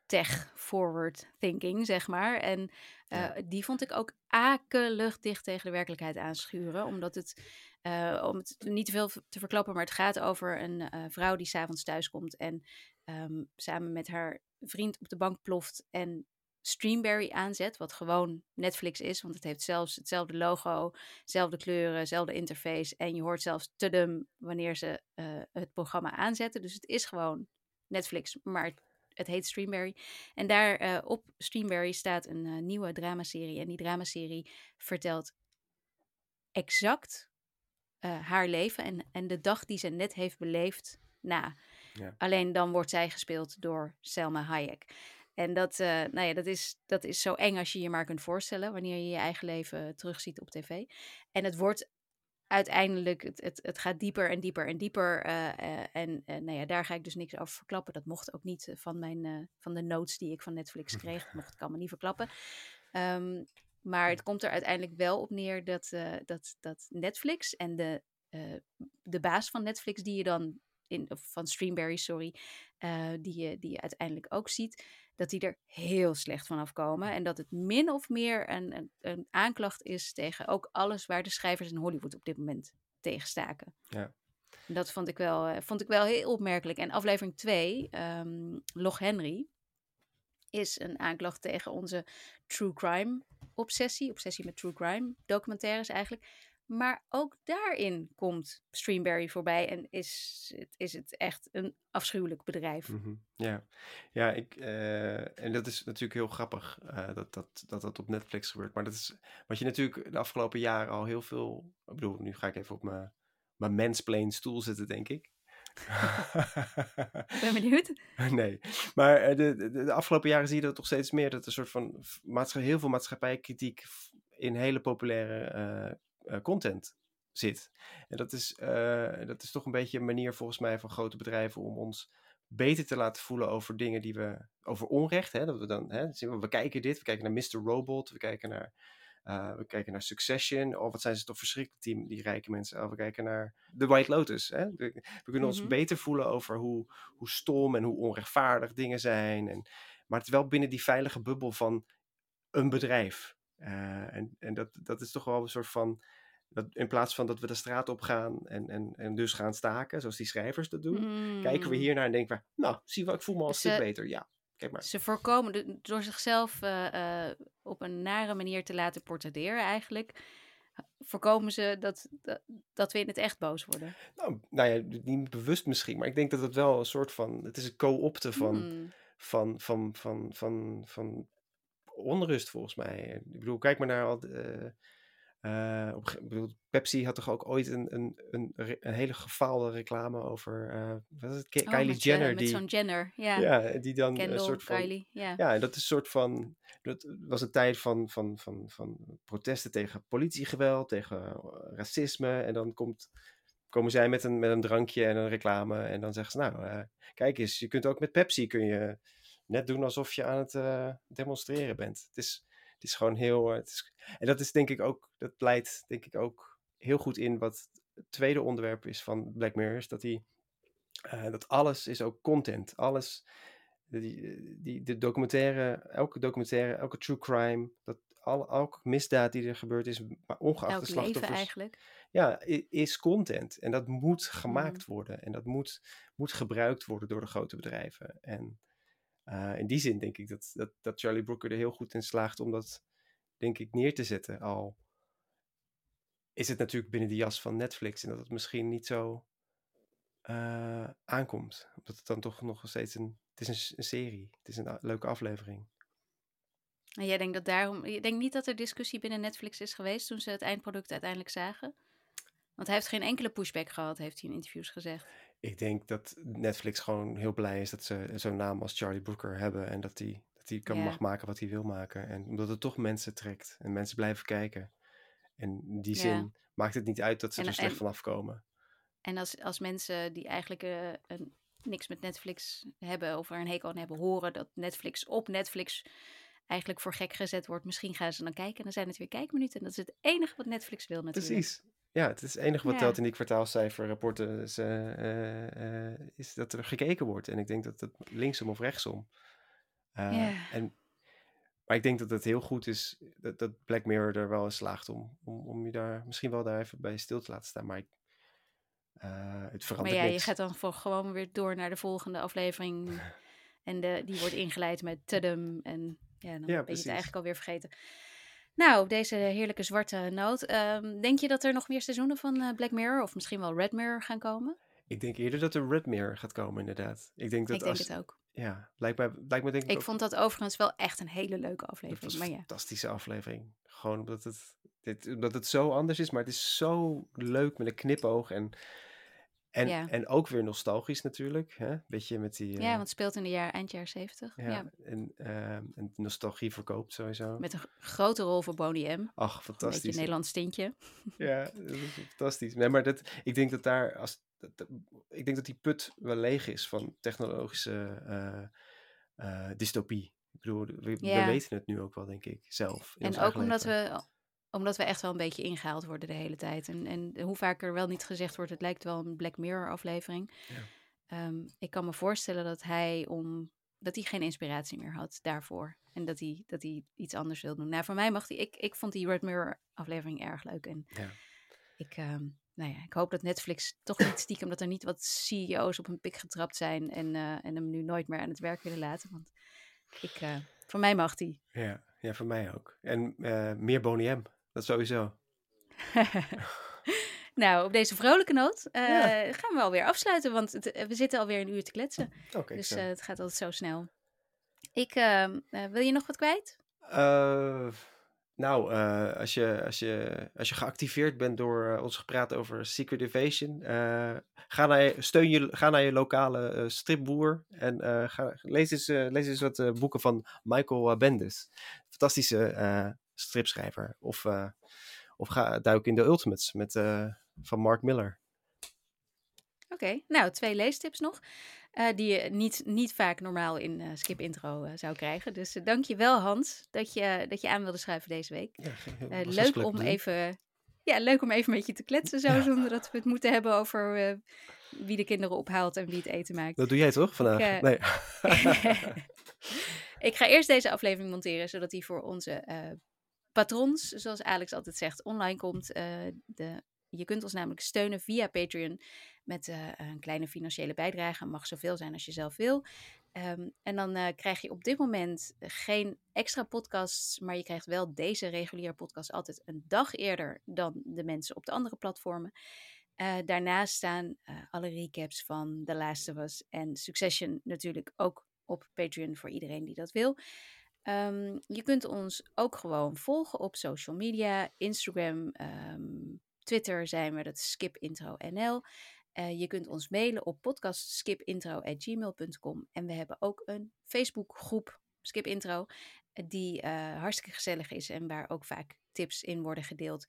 tech-forward thinking, zeg maar. En eh, Ja. die vond ik ook akelig dicht tegen de werkelijkheid aanschuren, omdat het, eh, om het niet te veel te verklappen, maar het gaat over een vrouw die s'avonds thuiskomt en ehm, samen met haar vriend op de bank ploft en Streamberry aanzet, wat gewoon Netflix is, want het heeft zelfs hetzelfde logo, dezelfde kleuren, dezelfde interface. En je hoort zelfs tudum wanneer ze eh, het programma aanzetten. Dus het is gewoon Netflix, maar het, heet Streamberry. En daar eh, op Streamberry staat een eh, nieuwe dramaserie. En die dramaserie vertelt exact haar leven en, en de dag die ze net heeft beleefd na. Ja. Alleen dan wordt zij gespeeld door Selma Hayek. En dat, eh, nou ja, dat, is, dat is zo eng als je je maar kunt voorstellen wanneer je je eigen leven terugziet op tv. En het wordt uiteindelijk, het, het, het gaat dieper en dieper en dieper. eh, eh, en nou ja, daar ga ik dus niks over verklappen. Dat mocht ook niet van, mijn, van de notes die ik van Netflix kreeg. Dat mocht ik allemaal niet verklappen. Ehm, maar het komt er uiteindelijk wel op neer dat, dat, dat Netflix en de, de baas van Netflix, die je dan in, of van Streamberry, sorry, die, je, die je uiteindelijk ook ziet, dat die er heel slecht van afkomen. En dat het min of meer een, een, een aanklacht is tegen ook alles waar de schrijvers in Hollywood op dit moment tegen staken. Ja. En Dat vond ik wel, eh, vond ik wel heel opmerkelijk. En aflevering 2, ehm Log Henry, is een aanklacht tegen onze true crime obsessie. Obsessie met true crime documentaires eigenlijk. Maar ook daarin komt Streamberry voorbij en is, het- is het echt een afschuwelijk bedrijf. Mhm, Ja, ja ik, eh, en dat is natuurlijk heel grappig eh, dat, dat, dat dat op Netflix gebeurt. Maar dat is wat je natuurlijk de afgelopen jaren al heel veel. Ik bedoel, nu ga ik even op mijn, mijn mansplain stoel zitten, denk ik. Ben benieuwd. nee, maar eh, de, de, de afgelopen jaren zie je dat toch steeds meer. Dat er een soort van heel veel maatschappijkritiek in hele populaire eh, content zit. En dat is, eh, dat is toch een beetje een manier volgens mij van grote bedrijven om ons beter te laten voelen over dingen die we, over onrecht. Hè, dat we dan, hè, we, kijken dit, we kijken naar Mr. Robot, we kijken naar, eh, we kijken naar Succession. Oh, wat zijn ze toch verschrikkelijk, die, die rijke mensen. Oh, we kijken naar The White Lotus. Hè? We, we kunnen ons Mhm. beter voelen over hoe, hoe stom en hoe onrechtvaardig dingen zijn. En, maar het is wel binnen die veilige bubbel van een bedrijf. Eh, en en dat, dat is toch wel een soort van Dat, in plaats van dat we de straat op gaan en, en, en dus gaan staken, zoals die schrijvers dat doen, kijken we Mm. hier naar en denken we, nou, zie wel, ik voel me al een Dus, stuk beter. Ja, kijk maar. Ze voorkomen de- door zichzelf eh, eh, op een nare manier te laten portretteren eigenlijk. Voorkomen ze dat, dat, dat we in het echt boos worden. Nou, nou ja, niet bewust misschien, maar ik denk dat het wel een soort van, het is een co-opte van, Hmm. van, van, van, van, van onrust volgens mij. Ik bedoel, kijk maar naar al. de, eh, eh, op, bedoel, Pepsi had toch ook ooit een, een, een, hele gefaalde reclame over eh, wat is het? Oh, Kylie met, Jenner. die, zo'n Jenner, ja. ja, die dan Kendall, een soort van. Kylie, ja. Dat is een soort van. Dat was een tijd van, van, van, van protesten tegen politiegeweld, tegen racisme. En dan komt, komen zij met een, met een drankje en een reclame. En dan zeggen ze: Nou, kijk eens, je kunt ook met Pepsi kun je net doen alsof je aan het eh, demonstreren bent. Het is, het is gewoon heel. eh, het is, en dat is denk ik ook, dat leidt denk ik ook heel goed in wat het tweede onderwerp is van Black Mirror. Is dat die. eh, dat alles is ook content. Alles die, die, de documentaire, elke documentaire, elke true crime, dat al, elke misdaad die er gebeurd is, maar ongeacht Elk de leven slachtoffers, eigenlijk. ja, is content. En dat moet gemaakt Mm. worden. En dat moet, moet gebruikt worden door de grote bedrijven. En eh, in die zin denk ik dat, dat, dat Charlie Brooker er heel goed in slaagt om dat, denk ik, neer te zetten. Al is het natuurlijk binnen de jas van Netflix en dat het misschien niet zo eh, aankomt. Omdat het dan toch nog steeds een, het is een, een serie. Het is een leuke aflevering. En jij denkt dat daarom. Je denkt niet dat er discussie binnen Netflix is geweest toen ze het eindproduct uiteindelijk zagen? Want hij heeft geen enkele pushback gehad, heeft hij in interviews gezegd. Ik denk dat Netflix gewoon heel blij is dat ze zo'n naam als Charlie Brooker hebben. En dat hij dat hij kan mag maken wat hij wil maken. En omdat het toch mensen trekt. En mensen blijven kijken. En in die zin maakt het niet uit dat ze En- er slecht en- vanaf komen. En als, als mensen die eigenlijk eh, een, niks met Netflix hebben of er een hekel aan hebben, horen dat Netflix op Netflix eigenlijk voor gek gezet wordt, misschien gaan ze dan kijken en dan zijn het weer kijkminuten. En dat is het enige wat Netflix wil natuurlijk. Precies. Ja, het is het enige wat Ja. telt in die kwartaalcijferrapporten. Is, eh, eh, eh, is dat er gekeken wordt. En ik denk dat het linksom of rechtsom. Ja. en, maar ik denk dat het heel goed is dat, dat Black Mirror er wel in slaagt om, om, om je daar misschien wel daar even bij stil te laten staan. Maar ik, het Maar verandert ja, je gaat dan voor gewoon weer door naar de volgende aflevering. En de, die wordt ingeleid met tadum. En ja, dan ben je het eigenlijk alweer vergeten. Nou, deze heerlijke zwarte noot. Ehm, denk je dat er nog meer seizoenen van eh, Black Mirror of misschien wel Red Mirror gaan komen? Ik denk eerder dat er Red Mirror gaat komen, inderdaad. Ik denk dat ik denk het ook. Ja, lijkt mij, lijkt me denk ik Ik ook- vond dat overigens wel echt een hele leuke Dat aflevering. was Maar een ja, fantastische aflevering. Gewoon omdat het, dit, omdat het zo anders is, maar het is zo leuk met een knipoog. En, en, Ja. en ook weer nostalgisch natuurlijk. Hè? Beetje met die... ja, eh, want het speelt in de jaar, eind jaren zeventig. ja, Ja. En, ehm, en nostalgie verkoopt sowieso. Met een grote rol voor Boney M. Ach, Een beetje fantastisch. een Nederlands tintje. Ja, dat is fantastisch. Nee, maar dat, ik denk dat daar, als, dat- dat- ik denk dat die put wel leeg is van technologische eh, eh, dystopie. Ik bedoel, we, we weten het nu ook wel, denk ik, zelf. En ook omdat we, omdat we echt wel een beetje ingehaald worden de hele tijd. En, en hoe vaak er wel niet gezegd wordt, het lijkt wel een Black Mirror aflevering. Ja. Ehm, ik kan me voorstellen dat hij om dat hij geen inspiratie meer had daarvoor. En dat hij, dat hij iets anders wil doen. Nou, voor mij mag hij. Ik, ik vond die Red Mirror aflevering erg leuk. En Ja. ik, ehm, nou ja, ik hoop dat Netflix toch niet stiekem dat er niet wat CEO's op een pik getrapt zijn. En, eh, en hem nu nooit meer aan het werk willen laten. Want ik, eh, voor mij mag die. Ja, ja, voor mij ook. En eh, meer Boney M, dat sowieso. nou, op deze vrolijke noot eh, Ja. gaan we alweer afsluiten, want het- eh, we zitten alweer een uur te kletsen. Oké, dus eh, het gaat altijd zo snel. Ik, ehm, eh, wil je nog wat kwijt? Nou, als, je, als, je, als je geactiveerd bent door ons gepraat over Secret Invasion, ga, naar je, steun je, ga naar je lokale stripboer en ga, lees, eens, lees eens wat boeken van Michael Bendis. Fantastische stripschrijver. Of, eh, of ga duik in de Ultimates met, eh, van Mark Miller. Oké, nou, twee leestips nog. eh, die je niet, niet vaak normaal in Skip Intro zou krijgen. Dus dank je wel, Hans, dat je, dat je aan wilde schuiven deze week. Ja, leuk om doen. even, ja, leuk om even met je te kletsen zo, zonder dat we het moeten hebben over wie de kinderen ophaalt en wie het eten maakt. Dat doe jij toch vandaag? eh, nee. ik ga eerst deze aflevering monteren, zodat die voor onze patrons, zoals Alex altijd zegt, online komt. Uh, de, je kunt ons namelijk steunen via Patreon met uh, een kleine financiële bijdrage. Mag zoveel zijn als je zelf wil. Um, en dan uh, krijg je op dit moment geen extra podcasts, maar je krijgt wel deze reguliere podcast altijd een dag eerder dan de mensen op de andere platformen. Uh, daarnaast staan alle recaps van The Last of Us en Succession natuurlijk ook op Patreon voor iedereen die dat wil. Um, je kunt ons ook gewoon volgen op social media, Instagram, um, Twitter zijn we, dat is skipintro.nl. Uh, je kunt ons mailen op podcastskipintro.gmail.com. En we hebben ook een Facebookgroep, Skip Intro, die uh, hartstikke gezellig is en waar ook vaak tips in worden gedeeld.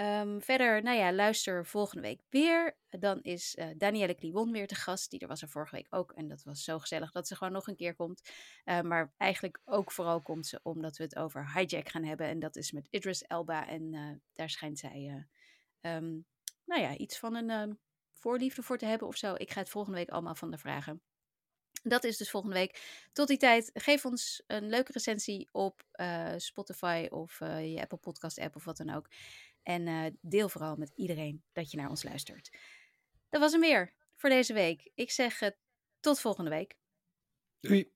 Um, verder, nou ja, luister volgende week weer. Dan is uh, Danielle Kliwon weer te gast. Die er was er vorige week ook. En dat was zo gezellig dat ze gewoon nog een keer komt. Uh, maar eigenlijk ook vooral komt ze omdat we het over hijack gaan hebben. En dat is met Idris Elba. En uh, daar schijnt zij, um, nou ja, iets van een voorliefde voor te hebben of zo. Ik ga het volgende week allemaal van de vragen. Dat is dus volgende week. Tot die tijd, geef ons een leuke recensie op Spotify of je Apple Podcast app of wat dan ook. En uh, deel vooral met iedereen dat je naar ons luistert. Dat was hem weer voor deze week. Ik zeg tot volgende week. Doei.